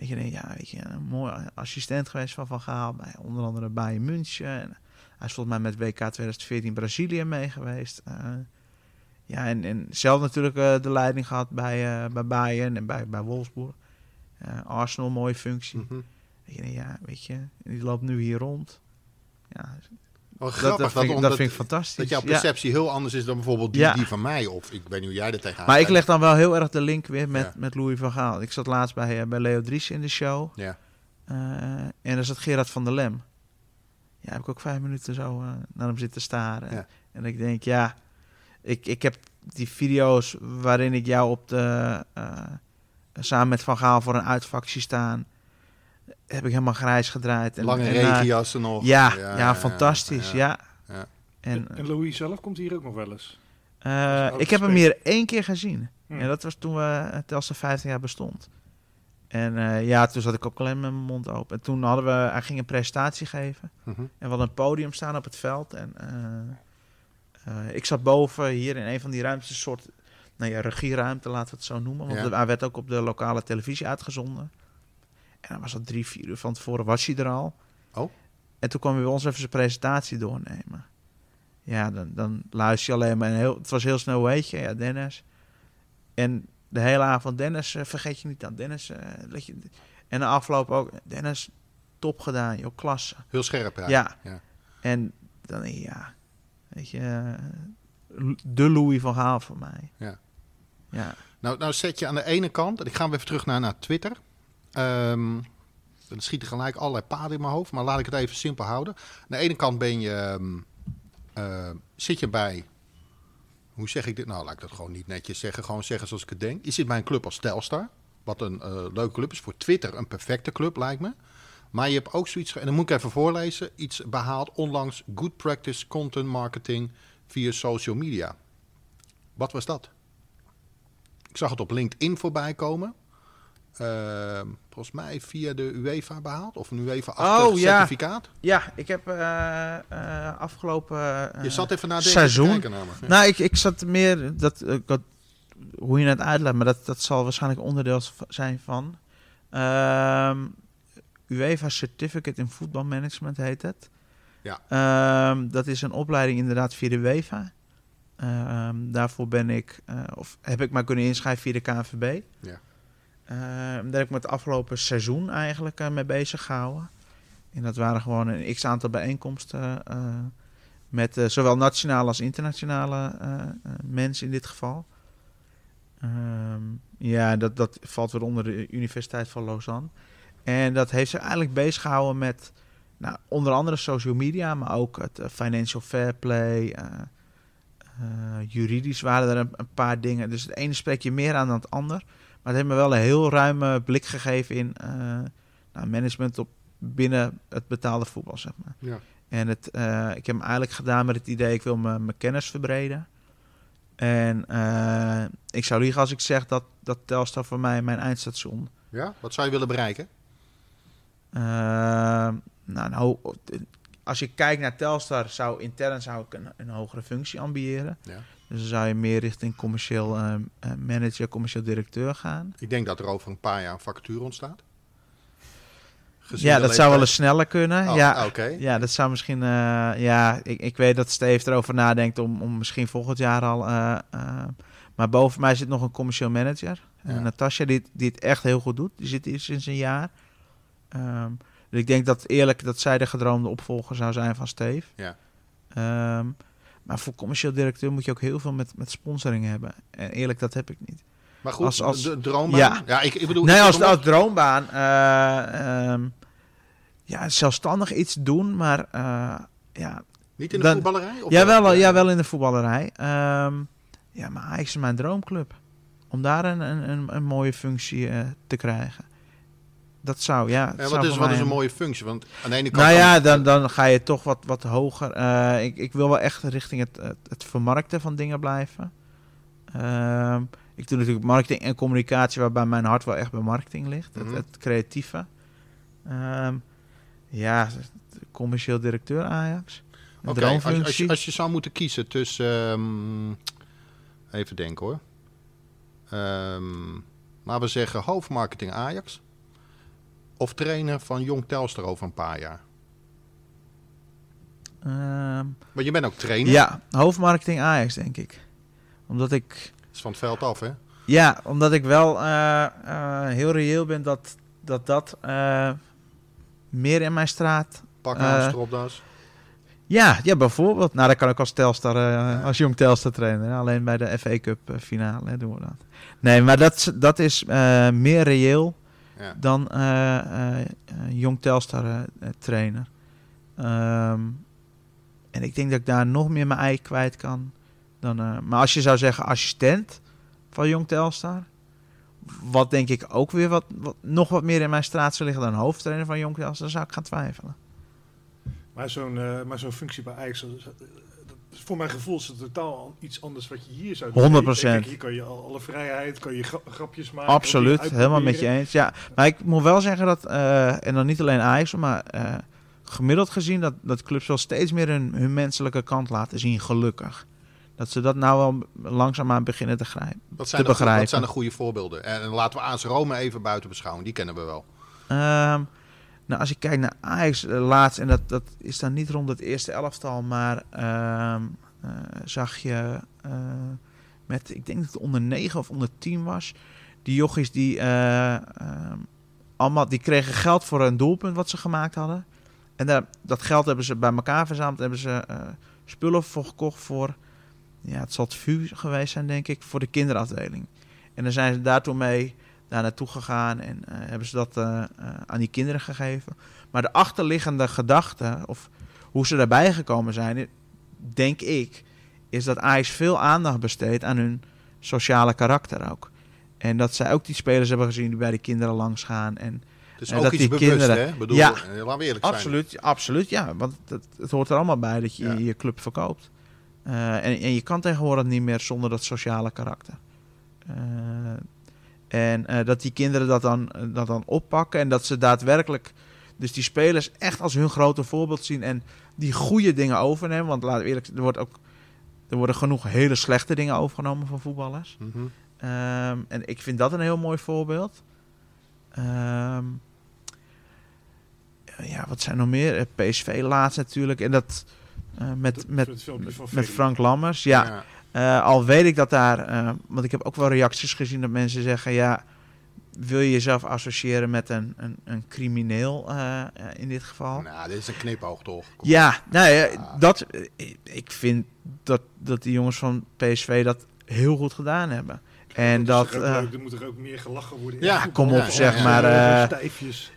En je denkt, ja, weet je, een mooi assistent geweest van Van Gaal. Bij onder andere Bayern München. En hij is volgens mij met WK 2014 Brazilië mee geweest. Eh, ja, en, en zelf natuurlijk eh, de leiding gehad bij, eh, bij Bayern en bij, bij Wolfsburg. Arsenal, mooie functie. En je denkt, ja, weet je, die loopt nu hier rond. Ja, Wat dat, grappig, dat, vind, ik- omdat- dat vind ik fantastisch. dat jouw Ja. perceptie heel anders is dan bijvoorbeeld die, Ja. die van mij. Of ik weet niet hoe jij er tegenaan Maar ik leg dan wel heel erg de link weer met, Ja. met Louis van Gaal. Ik zat laatst bij, eh, bij Leo Dries in de show. Ja. Eh, en daar zat Gerard van der Lem. Ja, heb ik ook vijf minuten zo eh, naar hem zitten staren. En ik denk, ja, ik, ik heb die video's waarin ik jou op de, samen met Van Gaal voor een uitvak zie staan, heb ik helemaal grijs gedraaid. En, Lange en, regenjassen nog. ja, ja, fantastisch. Ja. ja. En, En, en Louis zelf komt hier ook nog wel eens. eh, ik heb hem hier één keer gezien. Hm. En dat was toen we het Telstar 15 jaar bestond. En eh, ja, toen zat ik ook alleen met mijn mond open. En toen hadden we, hij ging een presentatie geven. Mhm. En we hadden een podium staan op het veld. En eh, eh, ik zat boven hier in een van die ruimtes, een soort nou ja, regieruimte, laten we het zo noemen. Want Ja. hij werd ook op de lokale televisie uitgezonden. En dan was dat drie, vier uur van tevoren, was hij er al. Oh. En toen kwam hij bij ons even zijn presentatie doornemen. Ja, dan, dan luister je alleen maar. En heel, het was heel snel, weet je, ja, Dennis. En de hele avond, Dennis, eh, vergeet je niet aan. Dennis, eh, let je, en de afloop ook, Dennis, top gedaan, joh, klasse. Heel scherp, ja. Ja. Ja. En dan, ja, weet je, eh, de Louis van Gaal voor mij. Ja. Ja. Nou, nou zet je aan de ene kant, en ik ga weer even terug naar, naar Twitter. Ehm dan schieten gelijk allerlei paden in mijn hoofd, maar laat ik het even simpel houden. Aan de ene kant ben je, ehm, eh, zit je bij, hoe zeg ik dit? Nou, laat ik dat gewoon niet netjes zeggen, gewoon zeggen zoals ik het denk. Je zit bij een club als Telstar, wat een eh, leuke club is. Voor Twitter een perfecte club, lijkt me. Maar je hebt ook zoiets, en dan moet ik even voorlezen, iets behaald onlangs Good Practice Content Marketing via social media. Wat was dat? Ik zag het op LinkedIn voorbij komen. Ehm, volgens mij via de UEFA behaald. Of een UEFA-achtig Oh, ja. certificaat. ja, ik heb eh, eh, afgelopen eh, Je zat even naar deze seizoen. te kijken. Ja. Nou, ik, ik zat meer, dat, dat, hoe je het uitlegt, maar dat, dat zal waarschijnlijk onderdeel zijn van. ehm, UEFA Certificate in Football Management heet het. Ja. Ehm, dat is een opleiding inderdaad via de UEFA. Ehm, daarvoor ben ik, eh, of heb ik maar kunnen inschrijven via de KNVB. Ja. Ehm, daar heb ik me het afgelopen seizoen eigenlijk eh, mee bezig gehouden. En dat waren gewoon een x-aantal bijeenkomsten eh, met eh, zowel nationale als internationale mensen in dit geval. Ehm, ja, dat, dat valt weer onder de Universiteit van Lausanne. En dat heeft zich eigenlijk bezig gehouden met nou, onder andere social media, maar ook het financial fair play. juridisch waren er een, een paar dingen. Dus het ene spreek je meer aan dan het ander. Maar het heeft me wel een heel ruime blik gegeven in eh, nou, management op binnen het betaalde voetbal, zeg maar. Ja. En het, eh, ik heb hem eigenlijk gedaan met het idee, ik wil mijn kennis verbreden. En eh, ik zou liegen als ik zeg dat, dat Telstar voor mij mijn eindstation. ja, wat zou je willen bereiken? Nou, nou, als je kijkt naar Telstar, zou intern zou ik een, een hogere functie ambiëren. Ja. Dus dan zou je meer richting commercieel eh, eh, manager, commercieel directeur gaan. Ik denk dat er over een paar jaar een vacature ontstaat. Gezien ja, dat zou wel eens sneller kunnen. Oh, ja, oké. ja, dat zou misschien. eh, ja, ik, ik weet dat Steve erover nadenkt om, om misschien volgend jaar al. maar boven mij zit nog een commercieel manager. Ja. Natasja, die, die het echt heel goed doet. Die zit hier sinds een jaar. Ehm, dus ik denk dat eerlijk dat zij de gedroomde opvolger zou zijn van Steve. Ja. Ehm, maar voor commercieel directeur moet je ook heel veel met, met sponsoring hebben. En eerlijk, dat heb ik niet. Maar goed, Als- als- de droombaan. Ja. Ja, ik, ik bedoel... Nee, als, als droombaan. eh, ehm, ja, zelfstandig iets doen, maar eh, ja, Niet in de dan- voetballerij? Of ja, wel? ja, wel in de voetballerij. Ehm, ja, maar Ajax is mijn droomclub. Om daar een, een, een, een mooie functie eh, te krijgen. Dat zou, ja. dat Ja, wat is, wat mij is een mooie functie? Want aan de ene kant... Nou ja, dan, dan ga je toch wat, wat hoger. Eh, ik, ik wil wel echt richting het, het, het vermarkten van dingen blijven. Ehm, ik doe natuurlijk marketing en communicatie, waarbij mijn hart wel echt bij marketing ligt. Mhm. het, het creatieve. Ehm, ja, commercieel directeur Ajax. Een Oké, als, droomfunctie. als, je, als je zou moeten kiezen tussen... ehm, even denken hoor. Ehm, laten we zeggen hoofdmarketing Ajax. Of trainer van Jong Telstar over een paar jaar. Ehm, Maar je bent ook trainer. ja, hoofdmarketing Ajax, denk ik. Omdat ik, Dat is van het veld af, hè? ja, omdat ik wel eh, eh, heel reëel ben dat dat, dat eh, meer in mijn straat Pak aan, stropdas. Ja, ja, bijvoorbeeld. Nou, dat kan ik als Telstar, als jong Telstar trainer. Alleen bij de FA Cup finale hè, doen we dat. Nee, maar dat, dat is meer reëel Ja. dan eh, eh, eh, jong Telstar trainer. Ehm, en ik denk dat ik daar nog meer mijn ei kwijt kan. Dan, eh, maar als je zou zeggen assistent van jong Telstar... Wat denk ik ook weer wat, wat, nog wat meer in mijn straat zou liggen dan hoofdtrainer van jong Telstar... dan zou ik gaan twijfelen. Maar zo'n eh, maar zo'n functie bij Ajax, voor mijn gevoel is het totaal iets anders wat je hier zou 100%. Kijk, Hier kan je al- alle vrijheid, kan je gra- grapjes maken. Absoluut, helemaal met je eens. Ja, maar ik moet wel zeggen dat, eh, en dan niet alleen Ajax, maar eh, gemiddeld gezien, dat, dat clubs wel steeds meer hun, hun menselijke kant laten zien, gelukkig. Dat ze dat nou wel langzaamaan beginnen te grijpen. Dat zijn, te de, go- begrijpen. dat zijn de goede voorbeelden. En laten we AS Rome even buiten beschouwen. Die kennen we wel. Ehm, nou, als ik kijk naar Ajax eh, laatst, en dat, dat is dan niet rond het eerste elftal, maar ehm, eh, zag je eh, met, ik denk dat het onder 9 of onder 10 was, die jochies die eh, ehm, allemaal, die kregen geld voor een doelpunt wat ze gemaakt hadden. En dat geld hebben ze bij elkaar verzameld, hebben ze spullen voor gekocht voor, ja, het zal het VU geweest zijn denk ik, voor de kinderafdeling. En dan zijn ze daartoe mee daar naartoe gegaan en eh, hebben ze dat eh, eh, aan die kinderen gegeven. Maar de achterliggende gedachte, of hoe ze daarbij gekomen zijn, denk ik, is dat Ajax veel aandacht besteedt aan hun sociale karakter ook. En dat zij ook die spelers hebben gezien die bij de kinderen langs gaan. En Dus En ook dat iets die bewust, kinderen- hè? Bedoel, Ja. laten we eerlijk zijn. absoluut, absoluut, ja. Want het, het hoort er allemaal bij dat je Ja. je club verkoopt. En, en je kan tegenwoordig niet meer zonder dat sociale karakter. Eh, en eh, dat die kinderen dat dan, eh, dat dan oppakken en dat ze daadwerkelijk, dus die spelers echt als hun grote voorbeeld zien en die goede dingen overnemen. Want laten we eerlijk zijn, er, wordt ook, er worden genoeg hele slechte dingen overgenomen van voetballers. Mhm. Ehm, en ik vind dat een heel mooi voorbeeld. Ehm, ja, wat zijn nog meer? Eh, PSV laatst natuurlijk. En dat eh, met, Dat- met, met. Frank Lammers. Ja, eh, al weet ik dat daar... eh, want ik heb ook wel reacties gezien dat mensen zeggen... Ja, wil je jezelf associëren met een, een, een crimineel eh, in dit geval? Nou, dit is een knipoog toch? Kom Ja, nou ja, Ah. dat, ik vind dat, dat die jongens van PSV dat heel goed gedaan hebben. En Dat ook eh, er moet er ook meer gelachen worden. Ja, kom op, zeg maar, eh,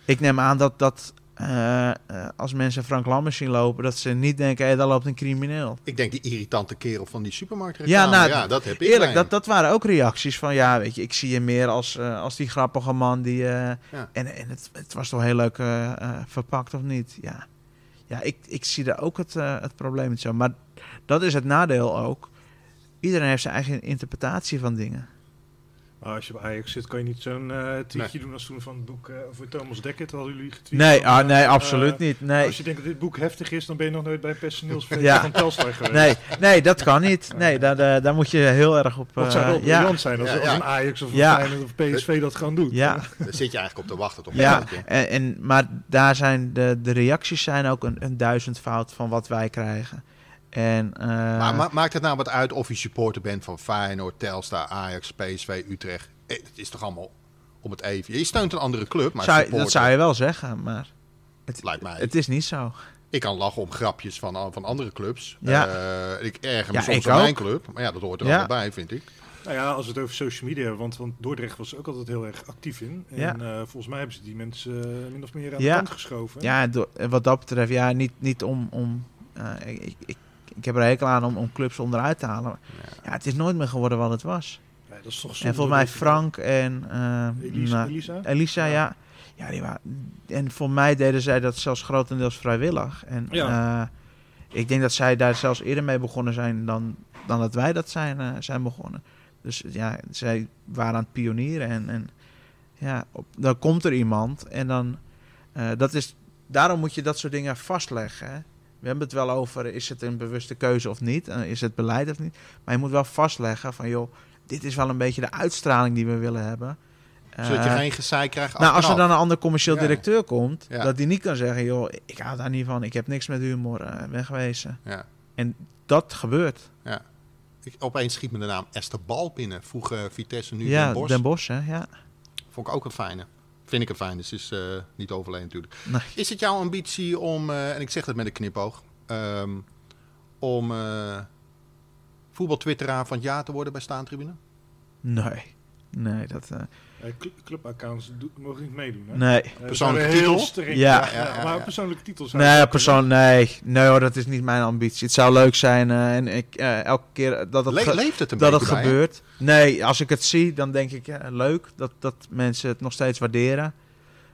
ik neem aan dat, dat eh, eh, als mensen Frank Lammers zien lopen, dat ze niet denken, hé, daar loopt een crimineel. Ik denk die irritante kerel van die supermarkt. Ja, nou, ja, dat heb ik. Eerlijk, dat, dat waren ook reacties van, ja, weet je, ik zie je meer als, eh, als die grappige man die... Ja. En, en het, het was toch heel leuk verpakt, of niet? Ja, ja ik, ik zie daar ook het, het probleem niet zo. Maar dat is het nadeel ook. Iedereen heeft zijn eigen interpretatie van dingen. Maar als je bij Ajax zit, kan je niet zo'n eh tweetje doen als toen van het boek eh over Thomas Dekker. Dat hadden jullie getweet. Nee, ah, eh, nee eh, absoluut niet. Nee. Als je denkt dat dit boek heftig is, dan ben je nog nooit bij een personeelsfeest Ja. van Telstar geweest. Nee, nee, dat kan niet. Nee, daar, daar, daar moet je heel erg op... Dat zou eh, wel ja, briljant zijn als, Ja, als een Ajax of een. Feyenoord of PSV dat gewoon doet. ja, Daar zit je eigenlijk op te wachten. Toch? ja. En, en, maar daar zijn de, de reacties zijn ook een, een duizendvoud van wat wij krijgen. En, eh, Maar ma- maakt het nou wat uit of je supporter bent van Feyenoord, Telstar, Ajax, PSV, Utrecht? Eh, Het is toch allemaal om het even. Je steunt een andere club, maar zou, supporter, dat zou je wel zeggen, maar het, lijkt mij. het is niet zo. Ik kan lachen om grapjes van, van andere clubs. Ja. Eh, ik erger me Ja, soms aan mijn club. Maar ja, dat hoort er Ja. allemaal bij, vind ik. Nou ja, als we het over social media hebben, want, want Dordrecht was er ook altijd heel erg actief in. En Ja. eh, volgens mij hebben ze die mensen eh, min of meer aan Ja. de kant geschoven. Ja, door- en wat dat betreft, ja, niet, niet om. om eh, ik, ik, ik, heb er hekel aan om, om clubs onderuit te halen. Ja, het is nooit meer geworden wat het was. Ja, dat is toch En volgens mij Frank en eh, Elisa, Elisa? Elisa, ja. ja die waren, en voor mij deden zij dat zelfs grotendeels vrijwillig. En Ja. eh, ik denk dat zij daar zelfs eerder mee begonnen zijn dan, dan dat wij dat zijn, eh, zijn begonnen. Dus ja, zij waren aan het pionieren. En, en ja, op, dan komt er iemand en dan... eh, dat is, daarom moet je dat soort dingen vastleggen. Hè? We hebben het wel over, is het een bewuste keuze of niet? Eh, is het beleid of niet? Maar je moet wel vastleggen van, joh, dit is wel een beetje de uitstraling die we willen hebben. Zodat je Eh, geen gezeik krijgt nou, als er dan een ander commercieel Ja. directeur komt, Ja. dat die niet kan zeggen, joh, ik hou daar niet van, ik heb niks met humor, eh wegwezen. Ja. Dat gebeurt. Ik, opeens schiet me de naam Esther Bal binnen. Vroeger Vitesse, nu ja, Den Bosch. Den Bosch, hè, ja. Vond ik ook een fijne. Vind ik een fijne. Dus is eh, niet overleden natuurlijk. Nee. Is het jouw ambitie om, eh, en ik zeg dat met een knipoog, ehm, om eh voetbaltwitteraar van het jaar te worden bij Staantribune? Nee, nee, dat, clubaccounts do- mogen niet meedoen. Hè? nee. Eh, Persoonlijke zijn heel titel? streng. Ja. Ja, ja, maar persoonlijke titels. zou Nee, persoon, nee, nee hoor, dat is niet mijn ambitie. Het zou leuk zijn eh, en ik, eh, elke keer dat het, Le- leeft het een dat het hè? gebeurt. Nee, als ik het zie, dan denk ik, ja, leuk dat, dat mensen het nog steeds waarderen.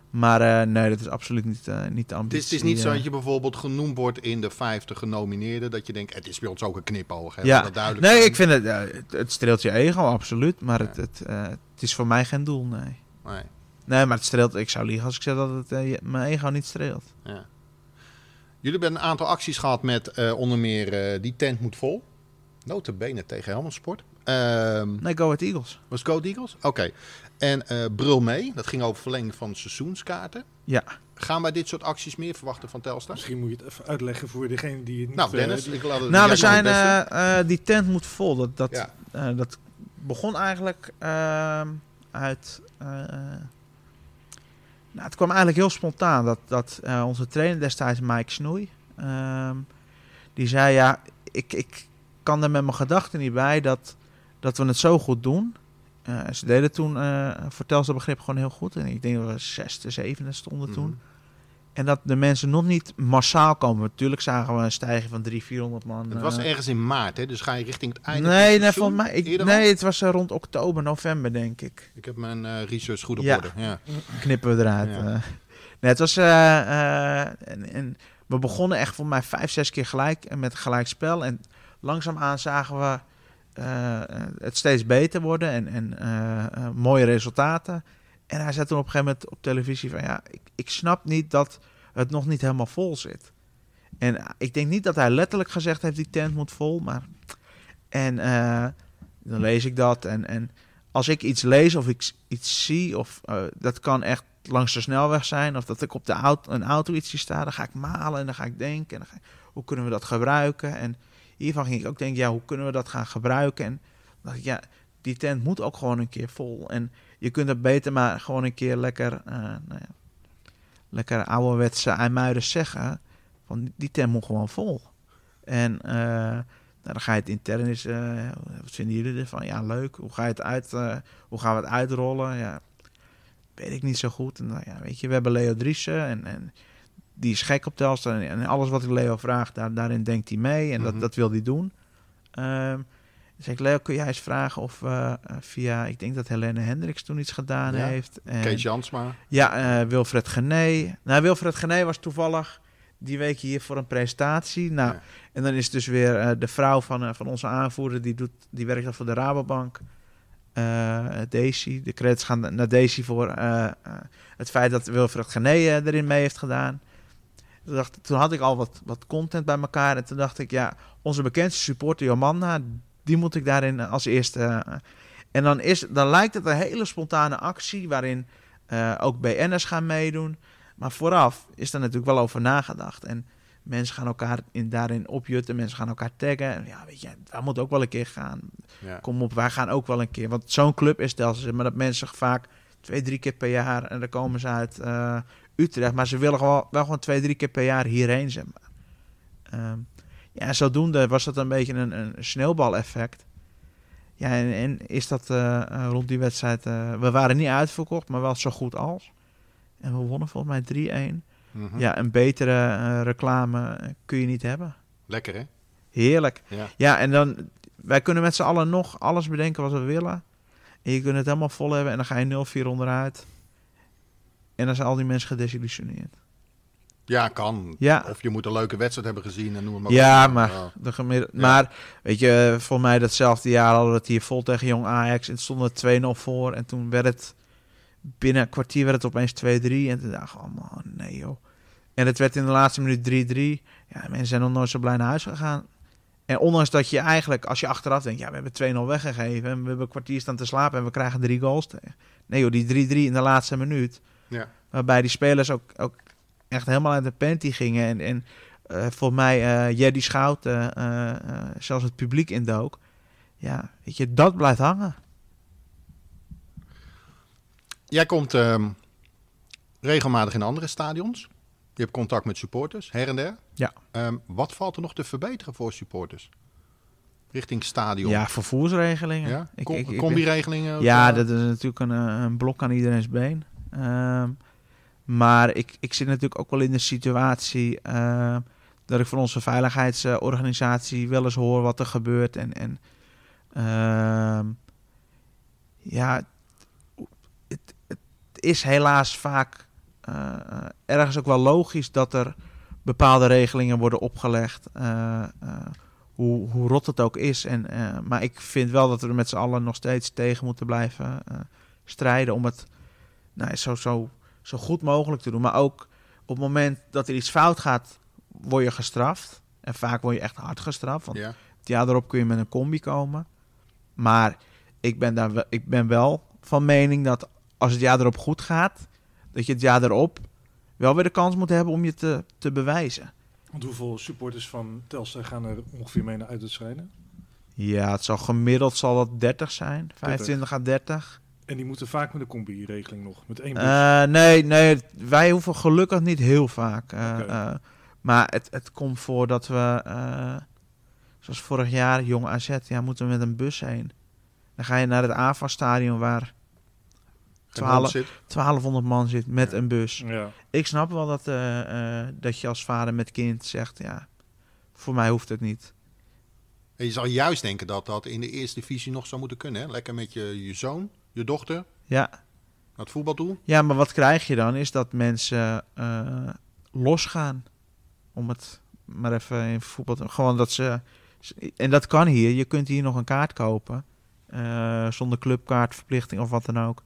Maar eh, nee, dat is absoluut niet, eh, niet de ambitie. is, het is niet zo eh. dat je bijvoorbeeld genoemd wordt in de 50 genomineerden. Dat je denkt, het is bij ons ook een knipoog. Hè, Ja. Dat duidelijk Nee, zijn. ik vind het, eh, het, het streelt je ego, absoluut. Maar Ja. het, het, eh, het is voor mij geen doel, nee. Nee, Nee, maar het streelt, ik zou liegen als ik zeg dat het eh, mijn ego niet streelt. ja. Jullie hebben een aantal acties gehad met eh, onder meer eh, die tent moet vol. Notabene tegen Helmond Sport. Ehm, Nee, Go Ahead Eagles. was Go Eagles? Oké. En eh Brul mee. Dat ging over verlenging van seizoenskaarten. Ja. Gaan wij dit soort acties meer verwachten van Telstar? Misschien moet je het even uitleggen voor degene die het niet... Nou, eh, Dennis, die- ik laat het Nou, we zijn, eh, eh, die tent moet vol. Dat, dat, Ja. eh, dat begon eigenlijk ehm, uit... eh, nou, het kwam eigenlijk heel spontaan. Dat, dat eh, onze trainer destijds, Mike Snoei, ehm, die zei... Ja, ik, ik kan er met mijn gedachten niet bij dat, dat we het zo goed doen. Ze deden toen, eh voor Telstar begrip, gewoon heel goed. En ik denk dat we zesde, zevende stonden toen. Mhm. En dat de mensen nog niet massaal komen. Natuurlijk zagen we een stijging van 300, 400 man. Het was eh, ergens in maart, hè? dus ga je richting het einde van Nee, het nee, volgens mij. Ik, nee, het was eh, rond oktober, november, denk ik. Ik heb mijn eh, research goed op Ja. orde. Ja. Knippen we eruit. Ja. Nee, het was. en, en we begonnen echt voor mij vijf, zes keer gelijk en met gelijk spel. En langzaamaan zagen we eh, het steeds beter worden en, en eh, eh, mooie resultaten. En hij zei toen op een gegeven moment op televisie van ja, ik, ik snap niet dat het nog niet helemaal vol zit. En ik denk niet dat hij letterlijk gezegd heeft die tent moet vol, maar en dan lees ik dat en, en als ik iets lees of ik iets zie of dat kan echt langs de snelweg zijn of dat ik op de auto, een auto iets zie staan, dan ga ik malen en dan ga ik denken en dan ga ik, hoe kunnen we dat gebruiken en hiervan ging ik ook denken ja hoe kunnen we dat gaan gebruiken en dacht ik ja die tent moet ook gewoon een keer vol en je kunt het beter maar gewoon een keer lekker eh, nou ja, lekker ouderwetse IJmuiden zeggen van die tent moet gewoon vol en eh, nou, dan ga je het intern eens, eh, wat vinden jullie ervan? Ja, leuk. Hoe ga je het uit, hoe gaan we het uitrollen? Ja, weet ik niet zo goed. En, ja, weet je, we hebben Leo Driessen en, en die is gek op Telstar. En, en alles wat ik Leo vraag, daar, daarin denkt hij mee en Mhm. dat, dat wil hij doen. Ehm dus ik, Leo, kun jij eens vragen of eh, via, ik denk dat Helene Hendricks toen iets gedaan Ja. heeft. En, Kees Jansma. ja, eh, Wilfred Gené. Nou, Wilfred Gené was toevallig die week hier voor een presentatie. Nou, Ja. en dan is dus weer eh, de vrouw van, van onze aanvoerder, die, doet, die werkt dan voor de Rabobank. Daisy, de credits gaan naar Daisy voor het feit dat Wilfred Gené erin mee heeft gedaan. Toen, dacht, toen had ik al wat, wat content bij elkaar en toen dacht ik, ja, onze bekendste supporter Jomanda, die moet ik daarin als eerste. eh, en dan, is, dan lijkt het een hele spontane actie waarin eh, ook BN'ers gaan meedoen. Maar vooraf is er natuurlijk wel over nagedacht. En mensen gaan elkaar in, daarin opjutten. Mensen gaan elkaar taggen. En ja, weet je, wij moeten ook wel een keer gaan. Ja. Kom op, wij gaan ook wel een keer. Want zo'n club is Telstar. Maar dat mensen vaak twee, drie keer per jaar... en dan komen ze uit eh, Utrecht. Maar ze willen gewoon, wel gewoon twee, drie keer per jaar hierheen, zeg maar. Ehm, ja, en zodoende was dat een beetje een, een sneeuwbaleffect. Ja, en, en is dat eh, eh, rond die wedstrijd... eh, we waren niet uitverkocht, maar wel zo goed als. En we wonnen volgens mij 3-1. Mhm. Ja, een betere reclame kun je niet hebben. Lekker, hè? Heerlijk. Ja. Ja, en dan, wij kunnen met z'n allen nog alles bedenken wat we willen. En je kunt het helemaal vol hebben en dan ga je 0-4 onderuit. En dan zijn al die mensen gedesillusioneerd. Ja, kan. Ja. Of je moet een leuke wedstrijd hebben gezien en noem maar Ja, op. maar, Ja. de gemiddelde- Ja. maar weet je, voor mij datzelfde jaar hadden we het hier vol tegen Jong Ajax. En het stond er 2-0 voor. En toen werd het, binnen een kwartier werd het opeens 2-3. En toen dacht ik, oh man, nee joh. En het werd in de laatste minuut 3-3. Ja, mensen zijn nog nooit zo blij naar huis gegaan. En ondanks dat je eigenlijk, als je achteraf denkt, ja, we hebben 2-0 weggegeven. En we hebben een kwartier staan te slapen en we krijgen drie goals tegen. Nee joh, die 3-3 in de laatste minuut. Ja. Waarbij die spelers ook, ook echt helemaal uit de panty gingen. En, en voor mij eh Jerry Schout, eh, zelfs het publiek indook. Ja, weet je, dat blijft hangen. Jij komt ehm, regelmatig in andere stadions. Je hebt contact met supporters, her en der. Ja. Ehm, wat valt er nog te verbeteren voor supporters? Richting stadion. Ja, vervoersregelingen. Ja? Ik- Com- ik- ik- combi-regelingen? Ja, dat is natuurlijk een, een blok aan iedereen's been. Ehm, maar ik, ik zit natuurlijk ook wel in de situatie eh, dat ik van onze veiligheidsorganisatie wel eens hoor wat er gebeurt. En, en ehm, ja, het, het is helaas vaak eh, ergens ook wel logisch dat er bepaalde regelingen worden opgelegd. eh, eh, hoe, hoe rot het ook is. En, maar ik vind wel dat we er met z'n allen nog steeds tegen moeten blijven strijden om het nou, zo, zo, zo goed mogelijk te doen. Maar ook op het moment dat er iets fout gaat, word je gestraft. En vaak word je echt hard gestraft. Want Ja. het jaar erop kun je met een combi komen. Maar ik ben, daar, wel- ik ben wel van mening dat als het jaar erop goed gaat, dat je het jaar erop wel weer de kans moet hebben om je te, te bewijzen. Want hoeveel supporters van Telstar gaan er ongeveer mee naar uitwedstrijden? Ja, het zal gemiddeld zal dat 30 zijn, 25 à 30. En die moeten vaak met een combi-regeling nog, met één bus. Eh, nee, nee, wij hoeven gelukkig niet heel vaak. eh, eh, maar het, het komt voor dat we, eh, zoals vorig jaar, Jong AZ, ja, moeten we met een bus heen. Dan ga je naar het AVA-stadion waar Geen 12 hand zit. 1200 man zit met Ja. een bus. ja. Ik snap wel dat, eh, eh, dat je als vader met kind zegt, ja, voor mij hoeft het niet. En je zou juist denken dat dat in de eerste divisie nog zou moeten kunnen. Hè? Lekker met je, je zoon, je dochter, Ja, naar het voetbal toe. ja, maar wat krijg je dan? Is dat mensen eh, losgaan. Om het maar even in voetbal te... Gewoon dat ze... En dat kan hier. Je kunt hier nog een kaart kopen. eh, zonder clubkaartverplichting of wat dan ook.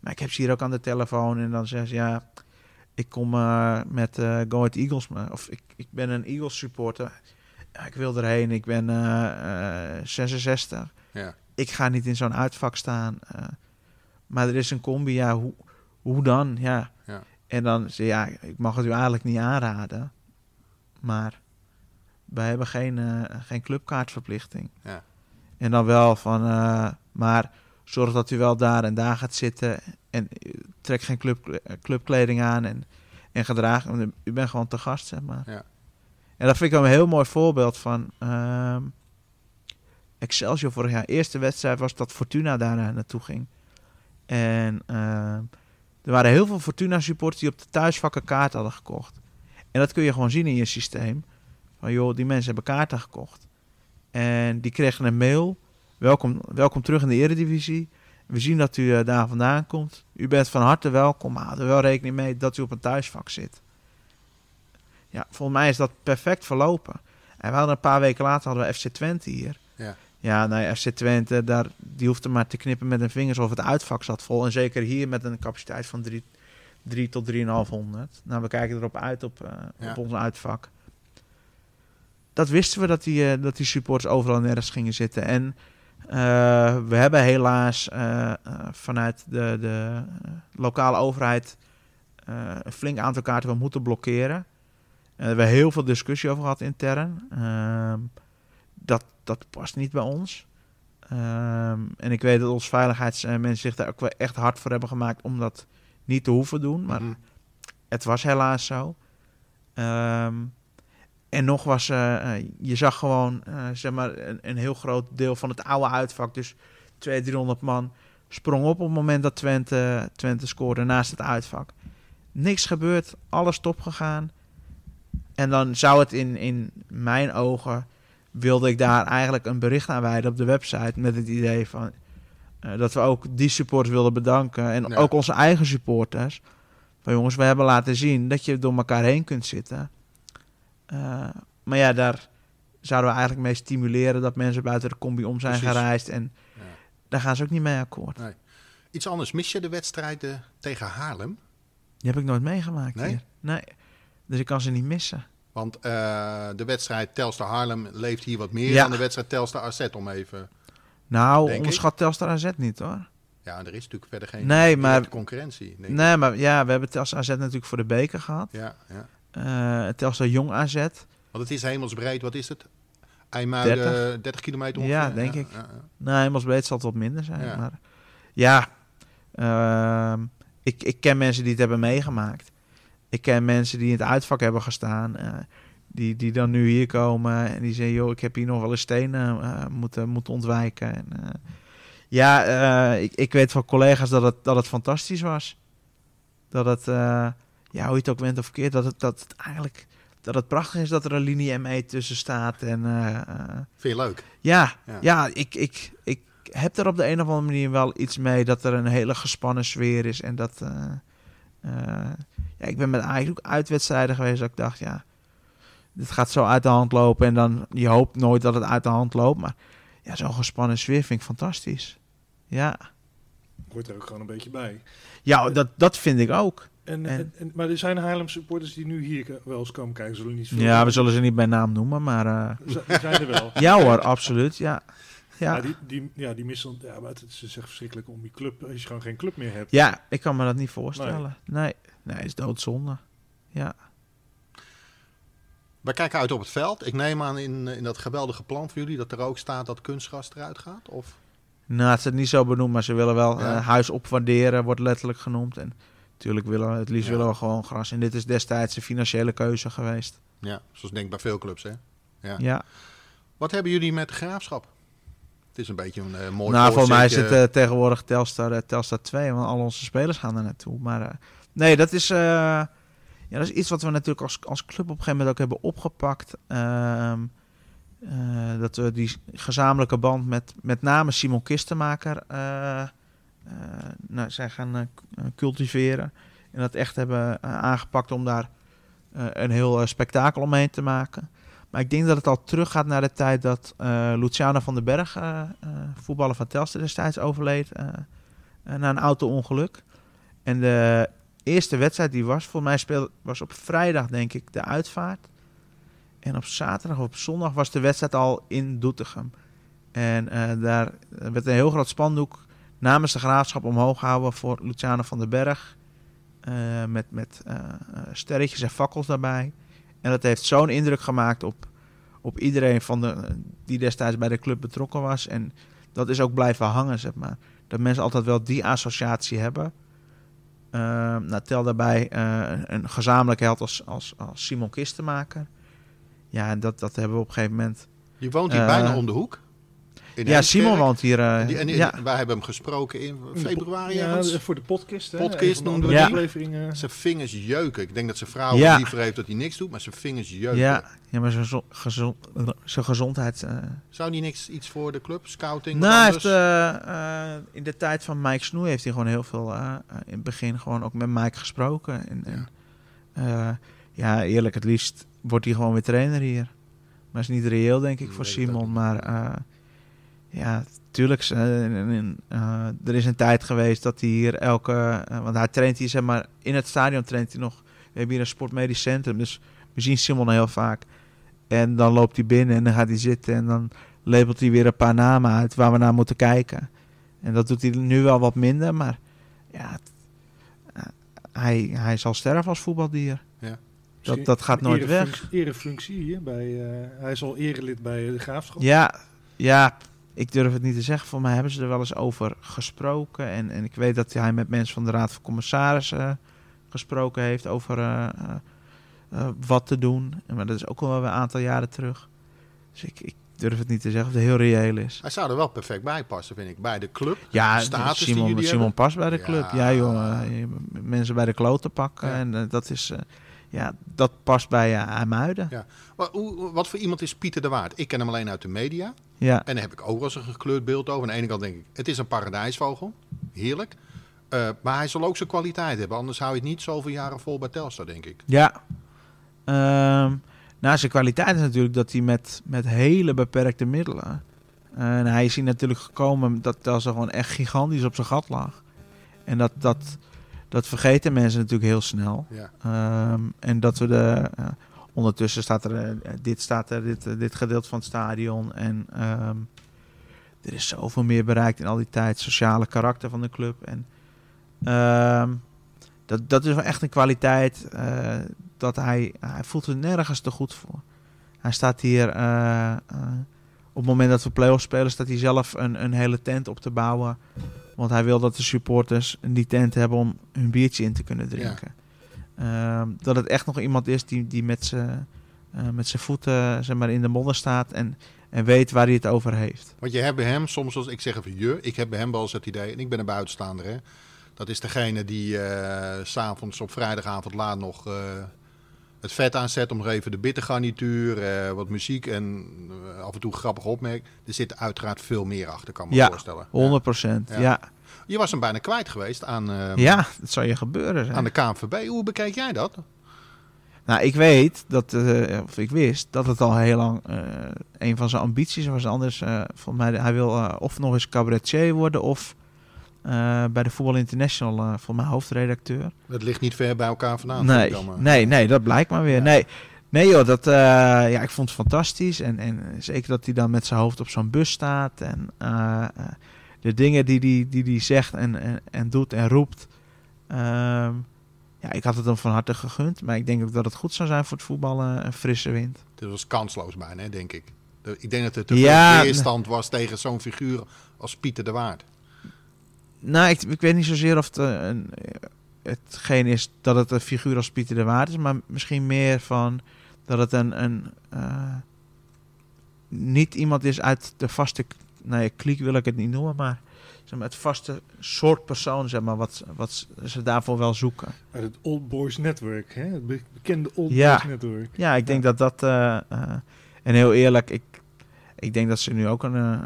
Maar ik heb ze hier ook aan de telefoon. En dan zeggen ze, ja... Ik kom eh, met eh Go Ahead Eagles. maar- Of ik, ik ben een Eagles supporter. Ja, ik wil erheen. Ik ben eh, eh, 66. Ja. Ik ga niet in zo'n uitvak staan. Maar er is een combi. Ja, hoe, hoe dan? Ja. Ja. En dan je, ja, ik mag het u eigenlijk niet aanraden. Maar wij hebben geen, eh, geen clubkaartverplichting. Ja. En dan wel van, eh, maar zorg dat u wel daar en daar gaat zitten. En eh, trek geen club, clubkleding aan en, en gedraag. U bent gewoon te gast, zeg maar. Ja. En dat vind ik wel een heel mooi voorbeeld van ehm, Excelsior vorig jaar. Eerste wedstrijd was dat Fortuna daar naartoe ging. En ehm, er waren heel veel Fortuna supporters die op de thuisvakken kaart hadden gekocht. En dat kun je gewoon zien in je systeem. Van joh, die mensen hebben kaarten gekocht. En die kregen een mail. Welkom, welkom terug in de Eredivisie. We zien dat u eh, daar vandaan komt. U bent van harte welkom. Houd er wel rekening mee dat u op een thuisvak zit. Ja, volgens mij is dat perfect verlopen. En we hadden een paar weken later hadden we FC Twente hier. Ja. Ja, nou, FC Twente, daar, die hoefde maar te knippen met een vingers of het uitvak zat vol. En zeker hier met een capaciteit van 3 tot 3,500. Nou, we kijken erop uit op, Ja. op ons uitvak. Dat wisten we dat die, eh, dat die supporters overal en nergens gingen zitten. En eh, we hebben helaas vanuit de, de lokale overheid een flink aantal kaarten moeten blokkeren. We hebben heel veel discussie over gehad intern. Ehm, dat, dat past niet bij ons. Ehm, en ik weet dat onze veiligheidsmensen zich daar ook wel echt hard voor hebben gemaakt om dat niet te hoeven doen. Maar Mhm. het was helaas zo. Ehm, en nog was, eh, eh, je zag gewoon, eh, zeg maar, een, een heel groot deel van het oude uitvak, dus 200, 300 man, sprong op op het moment dat Twente, Twente scoorde naast het uitvak. Niks gebeurd, alles top gegaan. En dan zou het in, in mijn ogen, wilde ik daar eigenlijk een bericht aan wijden op de website met het idee van, eh, dat we ook die supporters wilden bedanken en Ja. ook onze eigen supporters. Van jongens, we hebben laten zien dat je door elkaar heen kunt zitten. Eh, maar ja, daar zouden we eigenlijk mee stimuleren dat mensen buiten de combi om zijn Precies. gereisd. En Ja. daar gaan ze ook niet mee akkoord. Iets anders. Mis je de wedstrijden tegen Haarlem? Die heb ik nooit meegemaakt Nee? hier. Nee. Dus ik kan ze niet missen. Want eh, de wedstrijd Telstar Haarlem leeft hier wat meer Ja. dan de wedstrijd Telstar AZ om even... Nou, Denk ik. onderschat Telstar AZ niet hoor. Ja, er is natuurlijk verder geen Nee, maar- concurrentie. denk ik. Nee, maar ja, we hebben Telstar AZ natuurlijk voor de beker gehad. Ja, ja. Eh Telstar Jong AZ. Want het is hemelsbreed, wat is het? IJmuiden, 30, 30. kilometer ongeveer? Ja, denk ik. Ja, ja. Nee, Hemelsbreed zal het wat minder zijn. Ja. Maar ja, ehm, ik, ik ken mensen die het hebben meegemaakt. Ik ken mensen die in het uitvak hebben gestaan. eh, die, die dan nu hier komen en die zeggen... joh, ik heb hier nog wel eens stenen eh, moeten, moeten ontwijken. En, eh, ja, ik, ik weet van collega's dat het, dat het fantastisch was. Dat het, ja, hoe je het ook went of verkeerd... dat het, dat het eigenlijk dat het prachtig is dat er een linie ME tussen staat. En Vind je leuk? ja, Ja. ja. ik, ik, ik heb er op de een of andere manier wel iets mee dat er een hele gespannen sfeer is. En dat, eh, ja, ik ben met Ajax ook uitwedstrijden geweest dat ik dacht, ja, dit gaat zo uit de hand lopen. En dan, je hoopt nooit dat het uit de hand loopt. Maar ja, zo'n gespannen sfeer vind ik fantastisch. Ja, Hoort er ook gewoon een beetje bij. ja dat, dat vind ik ook. En, En- en, en- maar er zijn Haarlem supporters die nu hier wel eens komen kijken. Zullen niet veel Ja, we zullen ze niet bij naam noemen, maar Die zijn er wel. ja hoor, absoluut. Ja, Ja. ja. die, die, ja, die missen... Ja, maar het is echt verschrikkelijk om die club... Als je gewoon geen club meer hebt. ja ik kan me dat niet voorstellen. Nee, nee, is doodzonde. Ja. Wij kijken uit op het veld. Ik neem aan in, in dat geweldige plan van jullie dat er ook staat dat kunstgras eruit gaat. Of? Nou, het is niet zo benoemd, maar ze willen wel Ja. eh, huis opwaarderen, wordt letterlijk genoemd. En natuurlijk willen we, het liefst Ja. willen we gewoon gras. En dit is destijds een financiële keuze geweest. Ja, zoals denk ik bij veel clubs. Hè? Ja. Ja. Wat hebben jullie met de graafschap? Het is een beetje een eh, mooi nou, voor mij is het eh, tegenwoordig Telstar, eh, Telstar 2, want al onze spelers gaan er naartoe. Maar nee, dat is, ja, dat is iets wat we natuurlijk als, als club op een gegeven moment ook hebben opgepakt. Ehm, eh, dat we die gezamenlijke band met met name Simon Kistenmaker nou, zijn gaan cultiveren. En dat echt hebben aangepakt om daar een heel spektakel omheen te maken. Maar ik denk dat het al teruggaat naar de tijd dat Luciano van den Berg, eh, eh, voetballer van Telstar destijds, overleed na een auto-ongeluk. En de eerste wedstrijd die was, voor mij speelde, was op vrijdag denk ik de uitvaart. En op zaterdag of op zondag was de wedstrijd al in Doetinchem. En daar werd een heel groot spandoek namens de graafschap omhoog gehouden voor Luciano van den Berg. eh, met met sterretjes en fakkels daarbij. En dat heeft zo'n indruk gemaakt op, op iedereen van de, die destijds bij de club betrokken was. En dat is ook blijven hangen, zeg maar. Dat mensen altijd wel die associatie hebben. Eh, nou, tel daarbij eh, een, gezamenlijk held als, als, als Simon Kistenmaker. Ja, en dat, dat hebben we op een gegeven moment. Je woont hier eh, bijna om de hoek. In ja. Simon woont hier. eh, Die- en, ja. Wij hebben hem gesproken in februari Ja, ergens. voor de podcast. Hè? Podcast noemden andere we die. afleveringen. Zijn vingers jeuken. Ik denk dat zijn vrouw Ja. liever heeft dat hij niks doet, maar zijn vingers jeuken. Ja, ja, maar zijn, zo- gezond, zijn gezondheid. eh, Zou die niks iets voor de club? Scouting? Nou, hij heeft, eh, eh, in de tijd van Mike Snoei heeft hij gewoon heel veel in het begin gewoon ook met Mike gesproken. En, en, eh, ja, eerlijk, het liefst wordt hij gewoon weer trainer hier. Maar is niet reëel, denk ik, voor Simon. Maar eh, ja, tuurlijk, eh, eh, er is een tijd geweest dat hij hier elke... eh, want hij traint hier, zeg maar, in het stadion traint hij nog. We hebben hier een sportmedisch centrum, dus we zien Simon heel vaak. En dan loopt hij binnen en dan gaat hij zitten en dan labelt hij weer een paar namen uit waar we naar moeten kijken. En dat doet hij nu wel wat minder, maar ja, het- hij, hij zal sterven als voetbaldier. Dat, dat gaat nooit weg. Erefunctie, erefunctie hier. Bij, eh, hij is al erelid bij de Graafschap. Ja, ja, ik durf het niet te zeggen. Voor mij hebben ze er wel eens over gesproken. En, en ik weet dat hij met mensen van de Raad van Commissarissen eh, gesproken heeft over eh, eh, wat te doen. Maar dat is ook al wel een aantal jaren terug. Dus ik, ik durf het niet te zeggen of het heel reëel is. Hij zou er wel perfect bij passen, vind ik. Bij de club. Ja, de Simon, Simon past bij de club. Ja, Ja. jongen. Mensen bij de kloten pakken. Ja. En dat is... eh, ja, dat past bij uh, IJmuiden. Ja. Maar hoe, wat voor iemand is Pieter de Waard? Ik ken hem alleen uit de media. Ja. En daar heb ik ook wel eens een gekleurd beeld over. Aan de ene kant denk ik, het is een paradijsvogel. Heerlijk. Eh, maar hij zal ook zijn kwaliteit hebben. Anders hou je het niet zoveel jaren vol bij Telstar, denk ik. Ja. Ehm, nou, zijn kwaliteit is natuurlijk dat hij met, met hele beperkte middelen. en hij is hier natuurlijk gekomen dat Telstar gewoon echt gigantisch op zijn gat lag. En dat, dat, dat vergeten mensen natuurlijk heel snel. Ja. Ehm, en dat we de. eh, ondertussen staat er. eh, dit staat er, dit, eh, dit gedeelte van het stadion. En ehm, er is zoveel meer bereikt in al die tijd. Sociale karakter van de club. En ehm, dat, dat is wel echt een kwaliteit. dat hij. Hij voelt er nergens te goed voor. Hij staat hier. op het moment dat we play-off spelen, staat hij zelf een, een hele tent op te bouwen. Want hij wil dat de supporters die tent hebben om hun biertje in te kunnen drinken. Ehm, dat het echt nog iemand is die, die met zijn eh, met zijn voeten zeg maar, in de modder staat en, en weet waar hij het over heeft. Want je hebt bij hem soms, als ik zeg even je, ik heb bij hem wel eens het idee, en ik ben een buitenstaander, hè. Dat is degene die eh, s s'avonds op vrijdagavond laat nog eh, het vet aanzet om nog even de bittergarnituur, eh, wat muziek en eh, af en toe grappig opmerk. Er zit uiteraard veel meer achter, kan ik me Ja, voorstellen. 100 procent, Ja. ja. Je was hem bijna kwijt geweest aan, eh, Ja, dat zou je gebeuren. zeg. aan de KNVB. Hoe bekijk jij dat? Nou, ik weet dat, eh, of ik wist dat het al heel lang eh, een van zijn ambities was. Anders, volgens mij, hij wil of nog eens cabaretier worden of eh, bij de Voetbal International, eh volgens mij hoofdredacteur. Dat ligt niet ver bij elkaar vandaan. nee, dan nee, nee, dat blijkt maar weer. Ja. Nee, nee joh, dat, eh, ja, ik vond het fantastisch. En, en zeker dat hij dan met zijn hoofd op zo'n bus staat. En de dingen die hij die, die, die zegt en, en, en doet en roept. Ehm, ja, ik had het hem van harte gegund. Maar ik denk ook dat het goed zou zijn voor het voetballen, een frisse wind. Het was kansloos bijna, denk ik. Ik denk dat er te Ja, weerstand was tegen zo'n figuur als Pieter de Waard. Nou, ik, ik weet niet zozeer of het, eh, een, hetgeen is dat het een figuur als Pieter de Waard is, maar misschien meer van dat het een, een eh, niet iemand is uit de vaste, nee, kliek wil ik het niet noemen, maar zeg maar, het vaste soort persoon, zeg maar, wat, wat ze daarvoor wel zoeken. Uit het Old Boys Network, hè? het be- bekende Old Ja. Boys Network. Ja, ik denk dat dat, eh, eh, en heel eerlijk, ik, ik denk dat ze nu ook een, eh,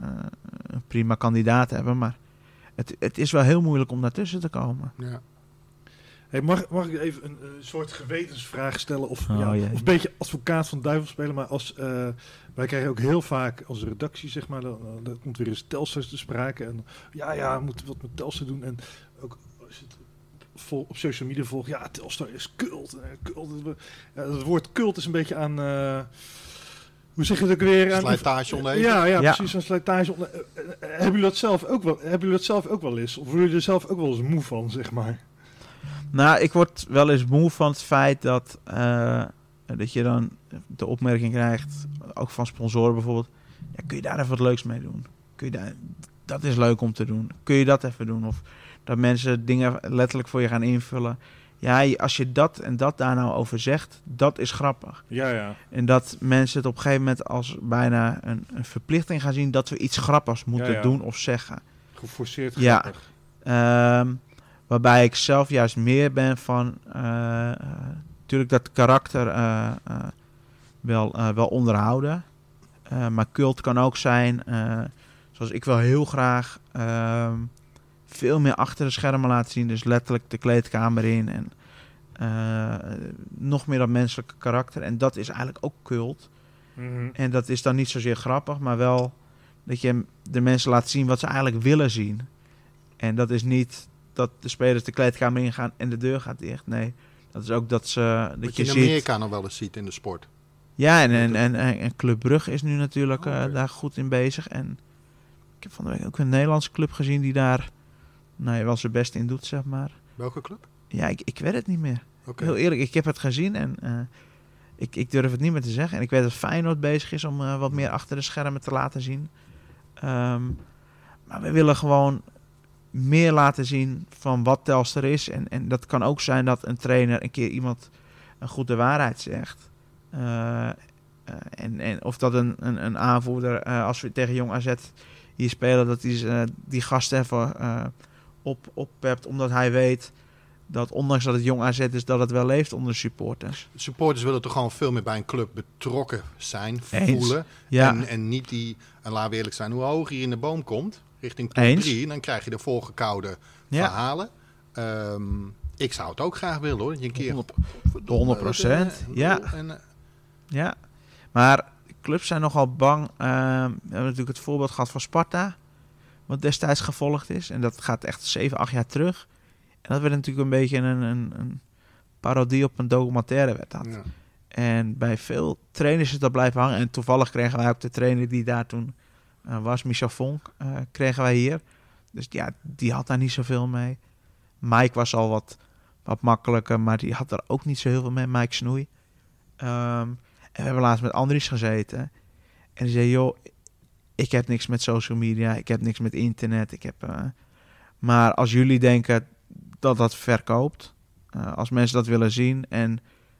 een prima kandidaat hebben, maar het, het is wel heel moeilijk om daartussen te komen. Ja. Hey, mag, mag ik even een, soort gewetensvraag stellen? Of, Oh, ja, of een beetje advocaat van duivel spelen. Maar als, eh, wij krijgen ook heel vaak als redactie, zeg maar, dan, dan komt weer eens Telstar te sprake. En ja, ja, we moeten wat met Telstar doen. En ook als het vol, op social media volgt, ja, Telstar is cult. eh, cult. Ja, het woord cult is een beetje aan... eh, hoe zeg je het ook weer? Aan Slijtage onderhevig? Ja, ja, Ja. precies. Een slijtage. onder- eh, eh, eh, hebben jullie dat zelf ook wel? Hebben jullie dat zelf ook wel eens? Of worden jullie er zelf ook wel eens moe van, zeg maar? Nou, ik word wel eens moe van het feit dat, eh, dat je dan de opmerking krijgt, ook van sponsoren bijvoorbeeld. Ja, kun je daar even wat leuks mee doen? Kun je daar, dat is leuk om te doen. Kun je dat even doen? Of dat mensen dingen letterlijk voor je gaan invullen. Ja, als je dat en dat daar nou over zegt, dat is grappig. Ja, ja. En dat mensen het op een gegeven moment als bijna een, een verplichting gaan zien dat we iets grappigs moeten Ja, ja. doen of zeggen. Geforceerd Ja. grappig. Ehm, waarbij ik zelf juist meer ben van... eh, eh, natuurlijk dat karakter eh, eh, wel, eh, wel onderhouden. Eh, maar cult kan ook zijn... eh, zoals ik wel heel graag... ehm, veel meer achter de schermen laten zien. Dus letterlijk de kleedkamer in. En eh, nog meer dat menselijke karakter. En dat is eigenlijk ook cult. Mhm. En dat is dan niet zozeer grappig, maar wel dat je de mensen laat zien wat ze eigenlijk willen zien. En dat is niet dat de spelers de kleedkamer ingaan en de deur gaat dicht. Nee, dat is ook dat ze dat Wat je, je in ziet. Amerika nog wel eens ziet in de sport. Ja, en, en, en, en, en Club Brugge is nu natuurlijk Oh, eh, daar goed in bezig. En ik heb van de week ook een Nederlandse club gezien die daar nou, ja, wel zijn best in doet, zeg maar. Welke club? Ja, ik, ik weet het niet meer. Oké. Heel eerlijk, ik heb het gezien en eh, ik, ik durf het niet meer te zeggen. En ik weet dat Feyenoord bezig is om eh, wat meer achter de schermen te laten zien. Ehm, maar we willen gewoon meer laten zien van wat Telstar is. En, en dat kan ook zijn dat een trainer een keer iemand een goede waarheid zegt. Eh, en, en of dat een, een, een aanvoerder, als we tegen Jong AZ hier spelen, dat eh, die gast even op, oppept. Omdat hij weet dat ondanks dat het Jong AZ is, dat het wel leeft onder de supporters. Supporters willen toch gewoon veel meer bij een club betrokken zijn, voelen. Ja, En, en niet die, en laten we eerlijk zijn, hoe hoger je in de boom komt, richting top Eens. 3, dan krijg je de volgekoude ja. verhalen. Ehm, ik zou het ook graag willen hoor. Dat je een keer... 100 Verdomme, 100%, eh, ja. En, eh, Ja, maar clubs zijn nogal bang. Ehm, we hebben natuurlijk het voorbeeld gehad van Sparta, wat destijds gevolgd is. En dat gaat echt 7, 8 jaar terug. En dat werd natuurlijk een beetje een, een, een parodie op een documentaire werd dat. ja. En bij veel trainers is dat blijven hangen. En toevallig kregen wij ook de trainer die daar toen eh, was, Michel Vonk, eh, kregen wij hier. Dus ja, die had daar niet zoveel mee. Mike was al wat, wat makkelijker, maar die had er ook niet zo heel veel mee, Mike Snoei. Ehm, en we hebben laatst met Andries gezeten. En die zei, joh, ik heb niks met social media, ik heb niks met internet. Ik heb, eh, maar als jullie denken dat dat verkoopt, eh, als mensen dat willen zien en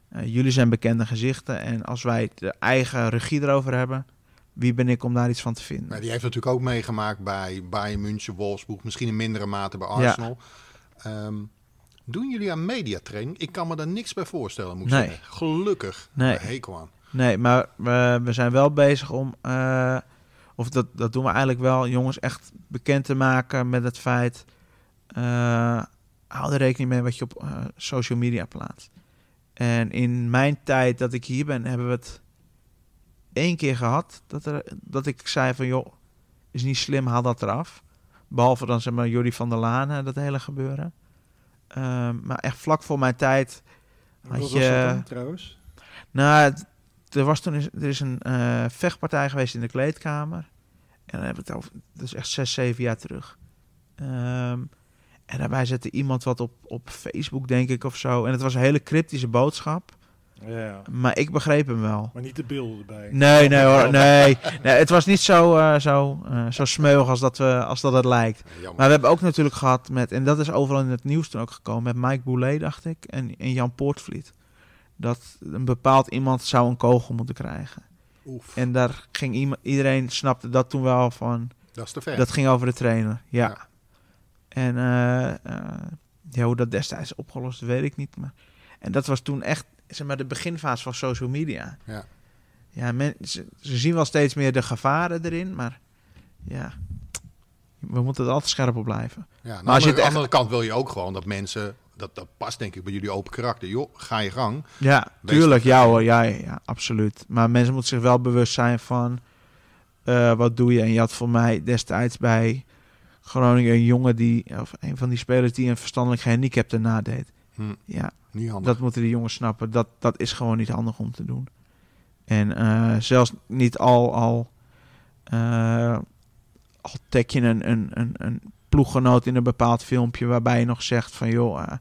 eh, jullie zijn bekende gezichten. En als wij de eigen regie erover hebben, wie ben ik om daar iets van te vinden? Maar die heeft natuurlijk ook meegemaakt bij Bayern München, Wolfsburg, misschien in mindere mate bij Arsenal. Ehm, doen jullie aan mediatraining? Ik kan me daar niks bij voorstellen, moet Nee. Gelukkig. Nee. Hekel aan. Nee, maar we, we zijn wel bezig om, of dat, dat doen we eigenlijk wel, jongens echt bekend te maken met het feit eh, hou er rekening mee wat je op eh, social media plaatst. En in mijn tijd dat ik hier ben, hebben we het één keer gehad dat, er, dat ik zei van joh, is niet slim, haal dat eraf. Behalve dan zeg maar Jordi van der Laan, eh, dat hele gebeuren. Ehm, maar echt vlak voor mijn tijd Wat had was dat je... dan, trouwens? Nou, het- er was toen er is een eh, vechtpartij geweest in de kleedkamer. En dan hebben we het over, dat is echt zes, zeven jaar terug. Ehm, en daarbij zette iemand wat op, op Facebook, denk ik, of zo. En het was een hele cryptische boodschap. Ja, Maar ik begreep hem wel. maar niet de beelden erbij. Nee, nee hoor, nee. nee het was niet zo, eh, zo, eh, zo smeuig als dat, we, als dat het lijkt. Jammer. Maar we hebben ook natuurlijk gehad met, en dat is overal in het nieuws toen ook gekomen, met Mike Boulet, dacht ik, en, en Jan Poortvliet. Dat een bepaald iemand zou een kogel moeten krijgen. Oef, En daar ging iemand, iedereen snapte dat toen wel van, dat is te ver. dat ging over de trainer. Ja. Ja. En eh, eh, ja, hoe dat destijds opgelost, weet ik niet. Maar, en dat was toen echt, zeg maar, de beginfase van social media. Ja. Ja, men, ze, zien wel steeds meer de gevaren erin, maar ja, we moeten er altijd scherp op blijven. Ja, aan Maar als je de het echt- andere kant wil je ook gewoon dat mensen... Dat, dat past denk ik bij jullie open karakter. Joh, ga je gang. Ja, Wees tuurlijk, ja hoor, ja, ja, absoluut. Maar mensen moeten zich wel bewust zijn van, eh, wat doe je? En je had voor mij destijds bij Groningen een jongen die, of een van die spelers die een verstandelijk gehandicapte nadeed. Hm, Ja, niet handig. dat moeten die jongens snappen. Dat, dat is gewoon niet handig om te doen. En eh, zelfs niet al, al, eh, al tag je een, een, een, een ploeggenoot in een bepaald filmpje waarbij je nog zegt van joh, eh,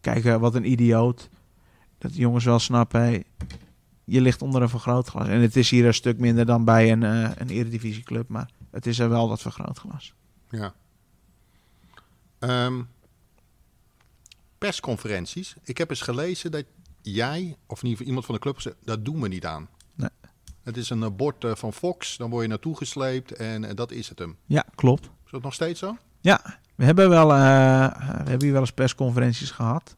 kijk eh, wat een idioot. Dat de jongens wel snappen, hey, je ligt onder een vergrootglas. En het is hier een stuk minder dan bij een, eh een eredivisieclub, maar het is er wel dat vergrootglas. Ja. Ehm, persconferenties. Ik heb eens gelezen dat jij, of in ieder geval iemand van de club, gezegd, dat doen we niet aan. Nee. Het is een bord van Fox, dan word je naartoe gesleept en dat is het hem. Ja, klopt. Is dat nog steeds zo? We hebben wel, eh, we hebben hier wel eens persconferenties gehad.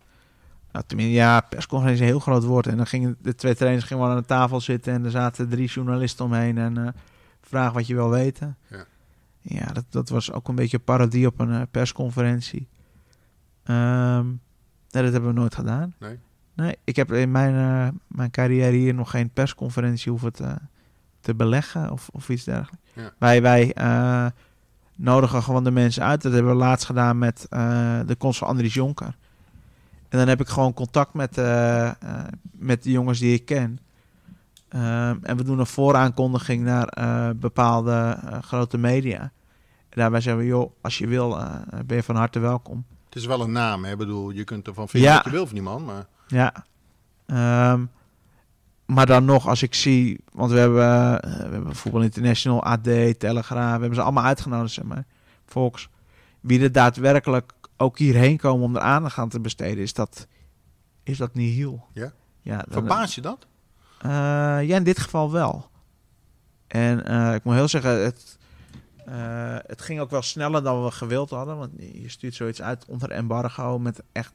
Nou, tenminste, ja, persconferentie is een heel groot woord. En dan gingen de twee trainers gingen wel aan de tafel zitten en er zaten drie journalisten omheen en eh vraag wat je wil weten. Ja. Ja, dat, dat was ook een beetje een parodie op een eh, persconferentie. Ehm, nee, dat hebben we nooit gedaan. Nee. Nee, ik heb in mijn, mijn carrière hier nog geen persconferentie hoeven te, te beleggen of, of iets dergelijks. Ja. Wij, wij nodigen gewoon de mensen uit. Dat hebben we laatst gedaan met eh, de van Andries Jonker. En dan heb ik gewoon contact met, eh, eh, met de jongens die ik ken. Ehm, en we doen een vooraankondiging naar bepaalde grote media. En daarbij zeggen we, joh, als je wil, ben je van harte welkom. Het is wel een naam, hè? Ik bedoel, je kunt ervan vinden Ja. wat je wil van die man, maar... Ja. Ehm, maar dan nog, als ik zie, want we hebben, eh, we hebben Voetbal International, AD, Telegraaf, we hebben ze allemaal uitgenodigd, zeg maar. Fox. Wie er daadwerkelijk ook hierheen komen om er aandacht aan te besteden, is dat, is dat niet heel. Ja? Ja, Verbaas je dat? eh, ja, in dit geval wel. En eh, ik moet heel zeggen, het, het ging ook wel sneller dan we gewild hadden. Want je stuurt zoiets uit onder embargo met echt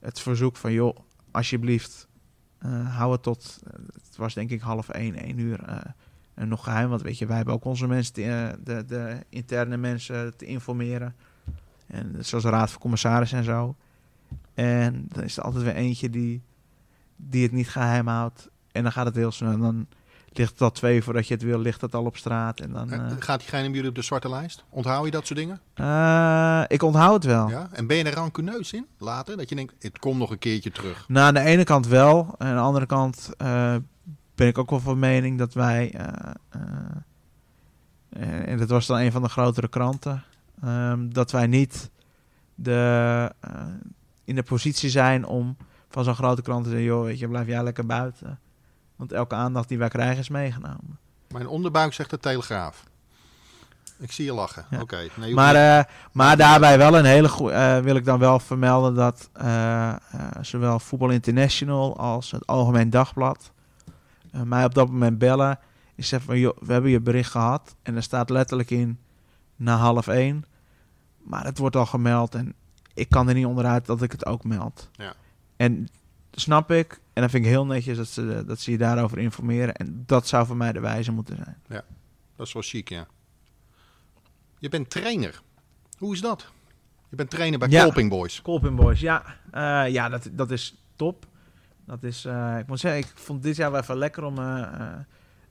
het verzoek van... joh, alsjeblieft, hou het tot... het was denk ik half één, één uur eh, en nog geheim. Want weet je, wij hebben ook onze mensen, eh, de, de interne mensen te informeren. En zoals de raad van commissaris en zo. En dan is er altijd weer eentje die, die het niet geheim houdt. En dan gaat het heel snel. En dan ligt het al twee voordat je het wil, ligt het al op straat. En dan, eh, Gaat diegene bij jullie op de zwarte lijst? Onthoud je dat soort dingen? eh, ik onthoud het wel. Ja? En ben je er rancuneus in later? Dat je denkt, het komt nog een keertje terug. Nou, aan de ene kant wel. En aan de andere kant ben ik ook wel van mening dat wij... en dat was dan een van de grotere kranten. ehm, dat wij niet de, in de positie zijn om van zo'n grote krant te zeggen... joh, weet je, blijf jij lekker buiten. Want elke aandacht die wij krijgen is meegenomen. Mijn onderbuik zegt de Telegraaf. Ik zie je lachen. Ja. Oké. Nee, Maar, eh, maar daarbij wel een hele goede. wil ik dan wel vermelden dat eh, eh, zowel Voetbal International als het Algemeen Dagblad eh, mij op dat moment bellen. Ik zeg van, joh, we hebben je bericht gehad. En er staat letterlijk in na half één. Maar het wordt al gemeld en ik kan er niet onderuit dat ik het ook meld. Ja. En snap ik. En dan vind ik heel netjes dat ze, dat ze je daarover informeren. En dat zou voor mij de wijze moeten zijn. Dat is wel chic, ja. Je bent trainer. Hoe is dat? Je bent trainer bij Ja. Colping Boys. Colpin Boys, ja. Eh, ja, dat, dat is top. Dat is, eh, ik moet zeggen, ik vond dit jaar wel even lekker om eh,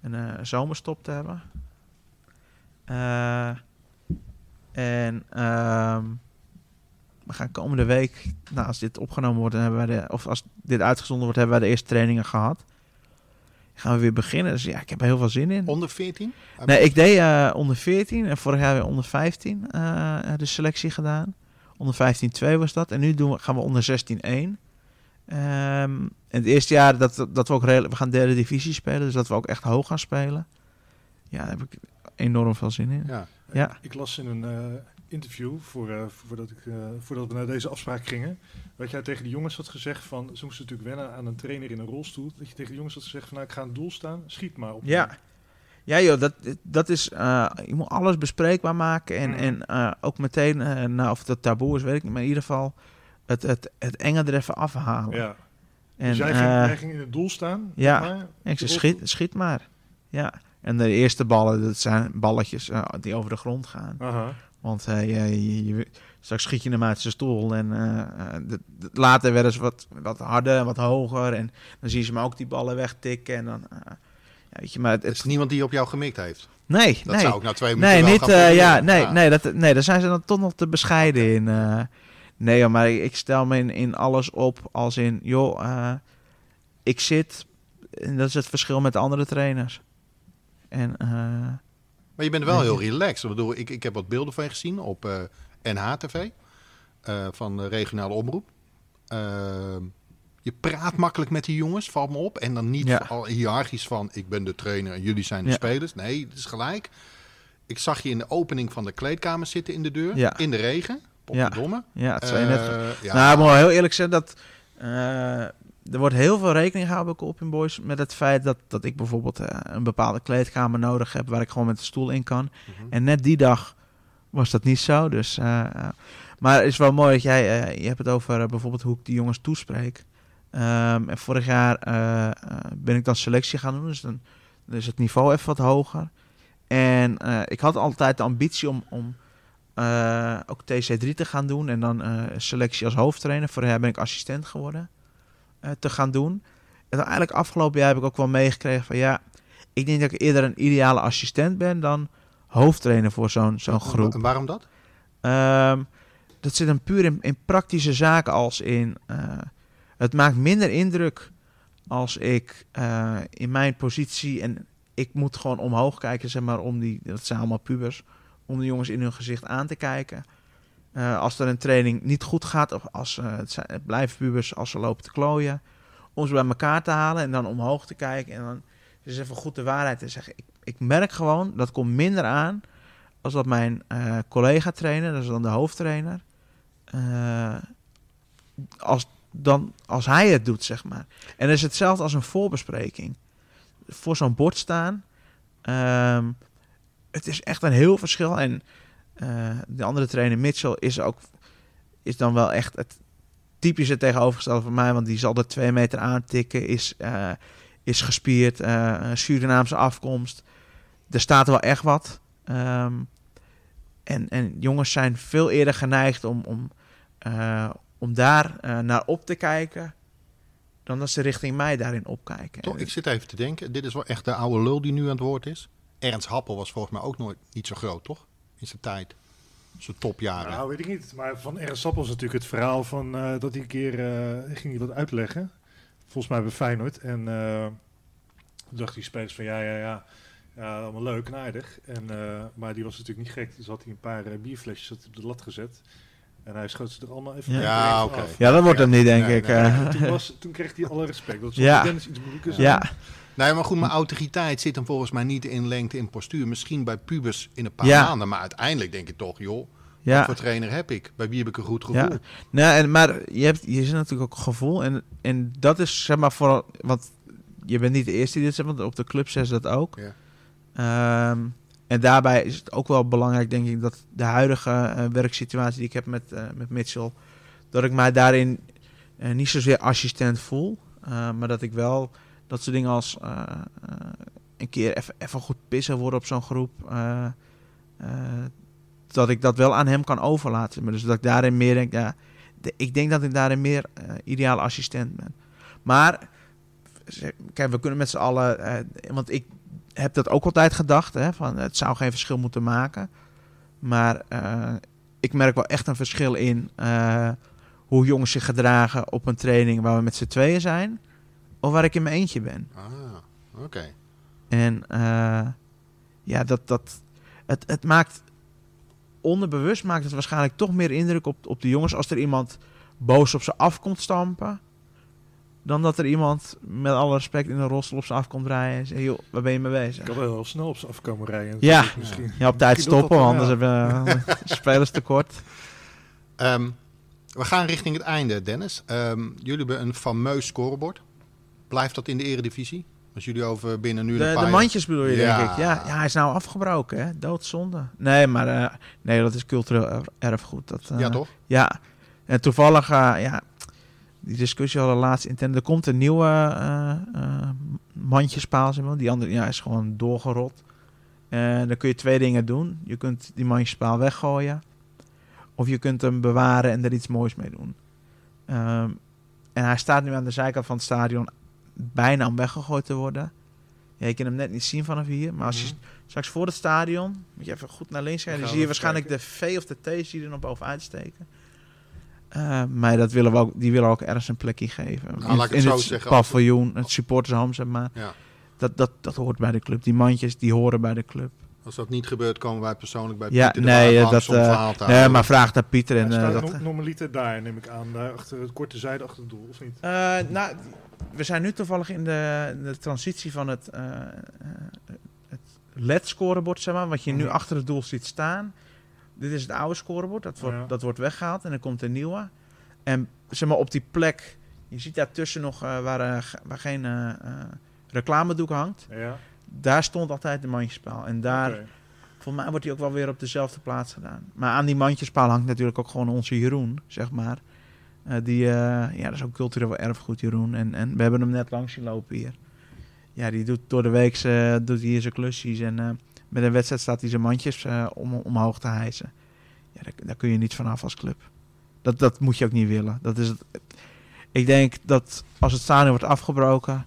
een zomerstop te hebben. En ehm, we gaan komende week, nou, als dit opgenomen wordt, dan hebben wij de, of als dit uitgezonden wordt, hebben wij de eerste trainingen gehad. Gaan we weer beginnen. Dus ja, ik heb er heel veel zin in. Onder 14? Nee, ik deed eh, onder 14 en vorig jaar weer onder 15 eh, de selectie gedaan. Onder 15-2 was dat. En nu doen we, gaan we onder 16-1. Ehm, en het eerste jaar dat, dat we ook redelijk... We gaan derde divisie spelen, dus dat we ook echt hoog gaan spelen. Ja, daar heb ik enorm veel zin in. Ja. Ja. Ik las in een eh, interview voor, eh, voordat, ik, eh, voordat we naar deze afspraak gingen. Dat jij tegen de jongens had gezegd van. Ze moesten natuurlijk wennen aan een trainer in een rolstoel. Dat je tegen de jongens had gezegd van nou ik ga het doel staan, schiet maar op. Ja. Ja joh, dat, dat is... eh, je moet alles bespreekbaar maken. En, Mm. en ook meteen, nou, of dat taboe is, weet ik niet. Maar in ieder geval het, het, het enge er even afhalen. Ja. En, dus jij ging, jij ging in het doel staan. ja. maar. En ik zei, schiet, schiet maar. Ja. En de eerste ballen, dat zijn balletjes die over de grond gaan. Aha. Want eh, je, je, straks schiet je hem uit zijn stoel. En eh, eh, de- de- later werden ze wat, wat harder en wat hoger. En dan zie je ze maar ook die ballen wegtikken. En dan, ja, weet je, maar het, Het is niemand die op jou gemikt heeft. nee, Dat nee. zou ik na twee minuten Nee, niet, proberen. ja, nee, nee, dat, nee, daar zijn ze dan toch nog te bescheiden in. nee, maar ik, ik stel me in, in alles op als in, joh, ik zit, en dat is het verschil met de andere trainers. En Maar je bent wel heel relaxed. Ik, bedoel, ik, ik heb wat beelden van je gezien op eh NH-TV eh, van de regionale omroep. Ehm, je praat makkelijk met die jongens, valt me op. En dan niet Ja. al hiërarchisch van ik ben de trainer en jullie zijn de Ja. spelers. Nee, het is gelijk. Ik zag je in de opening van de kleedkamer zitten in de deur, Ja. in de regen. Potverdomme. ja, het net... Eh, ja. Nou, ik moet wel heel eerlijk zeggen dat er wordt heel veel rekening gehouden bij Colpin Boys met het feit dat, dat ik bijvoorbeeld eh, een bepaalde kleedkamer nodig heb waar ik gewoon met de stoel in kan. Mhm. En net die dag was dat niet zo. Dus, eh, eh, maar het is wel mooi dat jij, je hebt het over bijvoorbeeld hoe ik die jongens toespreek. Ehm, en vorig jaar ben ik dan selectie gaan doen, dus dan, dan is het niveau even wat hoger. En ik had altijd de ambitie om, om ook TC3 te gaan doen en dan selectie als hoofdtrainer. Vorig jaar ben ik assistent geworden eh, te gaan doen. En dan eigenlijk afgelopen jaar heb ik ook wel meegekregen van ja, ik denk dat ik eerder een ideale assistent ben dan hoofdtrainer voor zo'n zo'n groep. En waarom dat? Ehm, dat zit hem puur in, in praktische zaken als in... eh, het maakt minder indruk als ik eh, in mijn positie... en ik moet gewoon omhoog kijken, zeg maar, om die... dat zijn allemaal pubers... om de jongens in hun gezicht aan te kijken. Eh, als er een training niet goed gaat... of als eh, het, zijn, het blijven pubers als ze lopen te klooien... om ze bij elkaar te halen en dan omhoog te kijken... en dan is even goed de waarheid te zeggen. Ik, ik merk gewoon, dat komt minder aan als dat mijn eh, collega trainer, dat is dan de hoofdtrainer, als, dan, als hij het doet, zeg maar. En dat is hetzelfde als een voorbespreking. Voor zo'n bord staan. ehm, het is echt een heel verschil. En de andere trainer, Mitchell, is ook is dan wel echt het typische tegenovergestelde van mij. Want die zal er twee meter aantikken, is, eh, is gespierd, eh, Surinaamse afkomst. Er staat wel echt wat. Ehm, en, en jongens zijn veel eerder geneigd om, om, eh, om daar eh, naar op te kijken. dan dat ze richting mij daarin opkijken. Toch, ik zit even te denken. Dit is wel echt de oude lul die nu aan het woord is. Ernst Happel was volgens mij ook nooit niet zo groot, toch? In zijn tijd. Zijn topjaren. Nou, weet ik niet. Maar van Ernst Sappel is natuurlijk het verhaal van eh, dat hij een keer eh, ging hij wat uitleggen. Volgens mij bij Feyenoord. En eh toen dachten die spelers van ja, ja, ja. Ja, allemaal leuk en aardig. En, eh, maar die was natuurlijk niet gek. Dus had hij een paar bierflesjes op de lat gezet. En hij schoot ze er allemaal even Ja. oké. af. ja, dat wordt hem niet, denk nee, ik. nee, eh. En toen, was, toen kreeg hij alle respect. Dat is Ja. ja. Dennis iets moeilijker. zijn. ja, Nee, maar goed, mijn autoriteit zit hem volgens mij niet in lengte en postuur. Misschien bij pubers in een paar Ja. maanden. Maar uiteindelijk denk ik toch, joh, wat ja. voor trainer heb ik? Bij wie heb ik een goed gevoel? Ja. Nee, en, maar je hebt je zit natuurlijk ook gevoel. En, en dat is zeg maar vooral. Want je bent niet de eerste die dit zegt, want op de club zegt ze dat ook. Ja. Ehm, en daarbij is het ook wel belangrijk, denk ik, dat de huidige eh, werksituatie die ik heb met, eh, met Mitchell. dat ik mij daarin eh, niet zozeer assistent voel. maar dat ik wel dat soort dingen als eh, eh, een keer even- goed pissen worden op zo'n groep. eh, dat ik dat wel aan hem kan overlaten. Maar dus dat ik daarin meer denk, ja, ik denk dat ik daarin meer ideale assistent ben. Maar, kijk, we kunnen met z'n allen, want ik heb dat ook altijd gedacht, hè, van het zou geen verschil moeten maken. Maar ik merk wel echt een verschil in hoe jongens zich gedragen op een training waar we met z'n tweeën zijn, of waar ik in mijn eentje ben. Ah, oké. En eh, ja, dat, dat, het, het maakt onderbewust maakt het waarschijnlijk toch meer indruk op, op de jongens als er iemand boos op ze af komt stampen. Dan dat er iemand met alle respect in een rolstoel op ze af komt rijden en zegt, joh, waar ben je mee Ik bezig? kan wel heel snel op ze afkomen rijden. Ja. Misschien. Ja, op tijd stoppen, dat- anders ja. hebben we spelers tekort. Ehm, we gaan richting het einde, Dennis. Ehm, jullie hebben een fameus scorebord. Blijft dat in de eredivisie? Als jullie over binnen nu De, een de paar mandjes bedoel je, Ja. denk ik. Ja, ja, hij is nou afgebroken, hè? Doodzonde. Nee, maar eh, nee, dat is cultureel er- erfgoed. Dat, eh, Ja, toch? Ja, en toevallig, eh, ja, die discussie hadden laatst intern. Er komt een nieuwe eh eh, mandjespaal, zeg maar. Die andere ja, is gewoon doorgerot. En dan kun je twee dingen doen. Je kunt die mandjespaal weggooien. Of je kunt hem bewaren en er iets moois mee doen. Ehm, en hij staat nu aan de zijkant van het stadion bijna om weggegooid te worden. Ja, je kan hem net niet zien vanaf hier. Maar als je Mhm. straks voor het stadion, moet je even goed naar links kijken. Dan zie je waarschijnlijk de V of de T zie je er nog bovenuit steken. Eh, maar dat willen we ook, die willen we ook ergens een plekje geven. Nou, ik het in het als paviljoen, het supportersham, zeg maar. Ja. Dat, dat, dat hoort bij de club. Die mandjes, die horen bij de club. Als dat niet gebeurt, komen wij persoonlijk bij Ja, Pieter de nee, eh, langs dat, om eh, verhaal te Nee, maar vraag naar Pieter. En, eh, staat dat, no- normaliter daar, neem ik aan. Daar achter het korte zijde achter het doel, of niet? Eh, nou, we zijn nu toevallig in de, de transitie van het, eh, eh, het LED-scorebord, zeg maar, wat je nu Mhm. achter het doel ziet staan. Dit is het oude scorebord, dat wordt, Ja. dat wordt weggehaald en dan komt een nieuwe. En zeg maar op die plek, je ziet daartussen nog eh, waar, waar geen eh, eh, reclamedoek hangt. Ja. Daar stond altijd de mandjespaal. En daar, Oké. volgens mij wordt die ook wel weer op dezelfde plaats gedaan. Maar aan die mandjespaal hangt natuurlijk ook gewoon onze Jeroen, zeg maar. Eh, die, eh, ja, dat is ook cultureel erfgoed, Jeroen. En, en we hebben hem net langs zien lopen hier. Ja, die doet door de week eh, doet hij hier zijn klusjes. En eh, met een wedstrijd staat hij zijn mandjes om, omhoog te hijsen. Ja, daar, daar kun je niet vanaf als club. Dat, dat moet je ook niet willen. Dat is het. Ik denk dat als het stadion wordt afgebroken,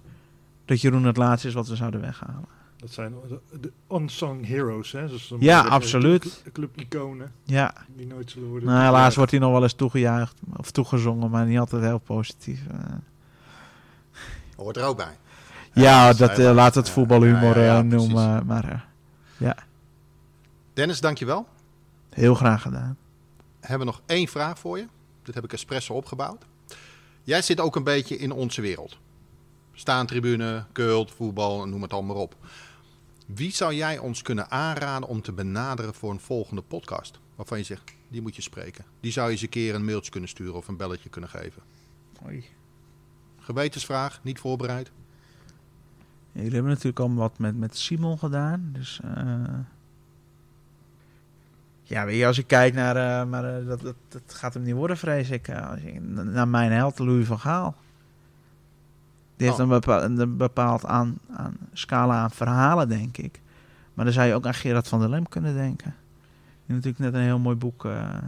dat Jeroen het laatste is wat we zouden weghalen. Dat zijn de, de unsung heroes, hè? Zoals Ja, absoluut. Club, club-iconen Ja, die nooit zullen worden. nou, helaas wordt hij nog wel eens toegejuicht of toegezongen, maar niet altijd heel positief. eh. Hoort er ook bij. Ja, dat eh, laat het Ja, voetbalhumor ja, ja, ja, eh, noemen. Maar eh, Dennis, dankjewel. heel graag gedaan. We hebben nog één vraag voor je. Dit heb ik espresso opgebouwd. Jij zit ook een beetje in onze wereld. Staantribune, cult, voetbal, noem het allemaal op. Wie zou jij ons kunnen aanraden om te benaderen voor een volgende podcast? Waarvan je zegt, die moet je spreken. Die zou je eens een keer een mailtje kunnen sturen of een belletje kunnen geven. Oei. Gewetensvraag, niet voorbereid. Ja, jullie hebben natuurlijk al wat met, met Simon gedaan. Dus eh, ja, weet je, als ik kijk naar, eh, maar eh, dat, dat, dat gaat hem niet worden, vrees ik. als naar mijn held, Louis van Gaal. Die heeft Oh. een, bepaald, een bepaald aan, aan scala aan verhalen, denk ik. Maar dan zou je ook aan Gerard van der Lem kunnen denken. Die natuurlijk net een heel mooi boek eh, eh,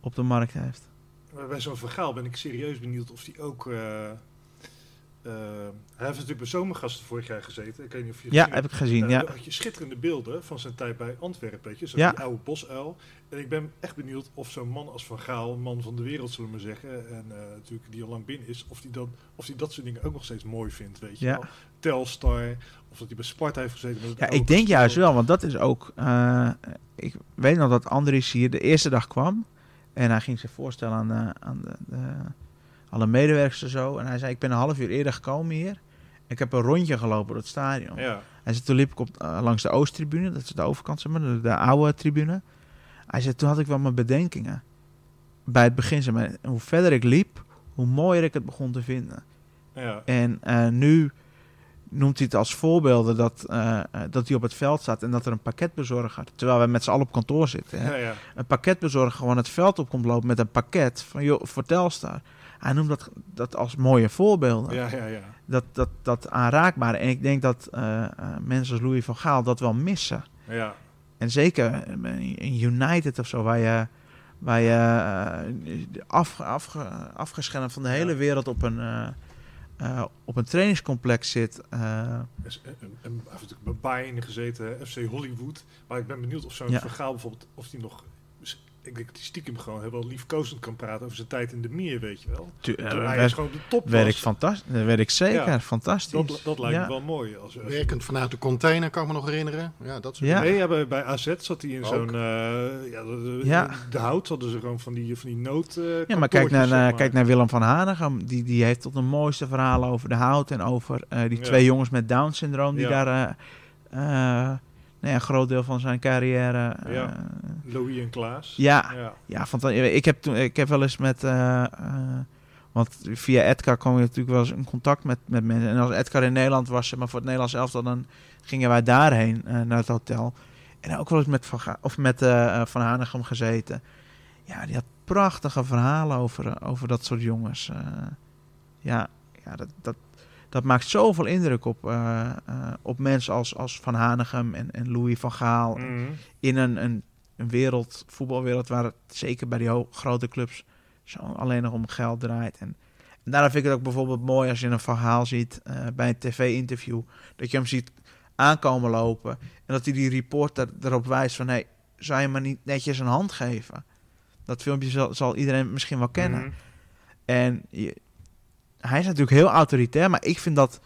op de markt heeft. Maar bij zo'n verhaal ben ik serieus benieuwd of die ook... eh, hij heeft natuurlijk bij zomergasten vorig jaar gezeten. Ik weet niet of je Ja, heb ik gezien. Ja. had je schitterende beelden van zijn tijd bij Antwerpen. Weet je? Zo Ja. oude bosuil. En ik ben echt benieuwd of zo'n man als Van Gaal, man van de wereld zullen we maar zeggen, en eh, natuurlijk die al lang binnen is, of die, dan, of die dat soort dingen ook nog steeds mooi vindt. Weet je Ja. wel? Telstar, of dat hij bij Sparta heeft gezeten. Ja, ik denk juist wel, want dat is ook. eh, ik weet nog dat Andries hier de eerste dag kwam. En hij ging zich voorstellen aan, de, aan de, de- alle medewerkers en zo. En hij zei: Ik ben een half uur eerder gekomen hier. Ik heb een rondje gelopen door het stadion. Ja, Hij zei: Toen liep ik op, eh, langs de Oosttribune, dat is de overkant, zeg maar, de, de oude tribune. Hij zei: Toen had ik wel mijn bedenkingen. Bij het begin, zeg maar, hoe verder ik liep, hoe mooier ik het begon te vinden. ja. En eh, nu noemt hij het als voorbeelden dat, eh, dat hij op het veld staat en dat er een pakketbezorger, terwijl wij met z'n allen op kantoor zitten, hè, ja, ja. een pakketbezorger gewoon het veld op komt lopen met een pakket van joh, voor Telstar. Hij noemt dat, dat als mooie voorbeelden. ja, ja, ja. Dat, dat, dat aanraakbare. En ik denk dat eh, eh, mensen als Louis van Gaal dat wel missen. ja. En zeker in United of zo, waar je, waar je uh, af, afge, afgeschermd van de hele Ja. wereld op een, eh, eh, op een trainingscomplex zit. eh, En, en, bij Bayern gezeten, FC Hollywood. Maar ik ben benieuwd of zo'n Ja. verhaal bijvoorbeeld, of die nog... Ik denk dat hij stiekem gewoon heel wel liefkozend kan praten over zijn tijd in de Mier, weet je wel. tu- eh, Toen hij werk- is gewoon de top werk was. fantastisch. Dat weet ik zeker. Ja. Fantastisch. Dat, dat lijkt Ja. me wel mooi. Als, als Werkend vanuit de container, kan ik me nog herinneren. Ja, dat soort Ja. Nee, ja, bij, bij AZ zat hij in zo'n... eh, ja, de, de, Ja. de hout hadden ze gewoon van die, van die nood... eh, Ja, maar kijk naar, kantoortjes, eh, zeg maar. kijk naar Willem van Hanegem. Die, die heeft tot de mooiste verhalen over de hout en over eh, die Ja. twee jongens met Down-syndroom die Ja. daar eh, eh, nou ja, een groot deel van zijn carrière. eh, Ja. Louis en Klaas. ja, ja. ik heb, toen, ik heb wel eens met. eh, eh, want via Edgar kwam je natuurlijk wel eens in contact met, met mensen. En als Edgar in Nederland was, maar voor het Nederlands elftal, dan gingen wij daarheen naar het hotel. En ook wel eens met Van, Ga- of met Van Hanegem gezeten. Ja, die had prachtige verhalen over, over dat soort jongens. ja, ja dat, dat, dat maakt zoveel indruk op, eh, eh, op mensen als, als Van Hanegem en, en Louis van Gaal Mhm. in een, een, een wereld, voetbalwereld, waar het zeker bij die grote clubs zo alleen nog om geld draait. En, en daarom vind ik het ook bijvoorbeeld mooi als je een verhaal ziet eh, bij een tv-interview, dat je hem ziet aankomen lopen en dat hij die reporter erop wijst van, hey, zou je maar niet netjes een hand geven? Dat filmpje zal, zal iedereen misschien wel kennen. Mhm. En je- hij is natuurlijk heel autoritair, maar ik vind dat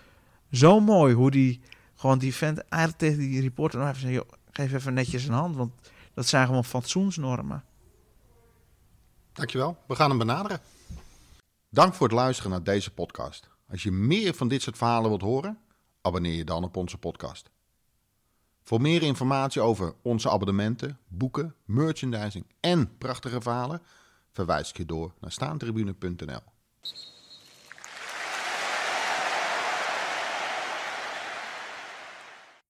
zo mooi hoe die gewoon die vent eigenlijk tegen die reporter nog even joh, geef even netjes een hand, want dat zijn gewoon fatsoensnormen. Dankjewel. We gaan hem benaderen. Dank voor het luisteren naar deze podcast. Als je meer van dit soort verhalen wilt horen, abonneer je dan op onze podcast. Voor meer informatie over onze abonnementen, boeken, merchandising en prachtige verhalen, verwijs ik je door naar staantribune.nl.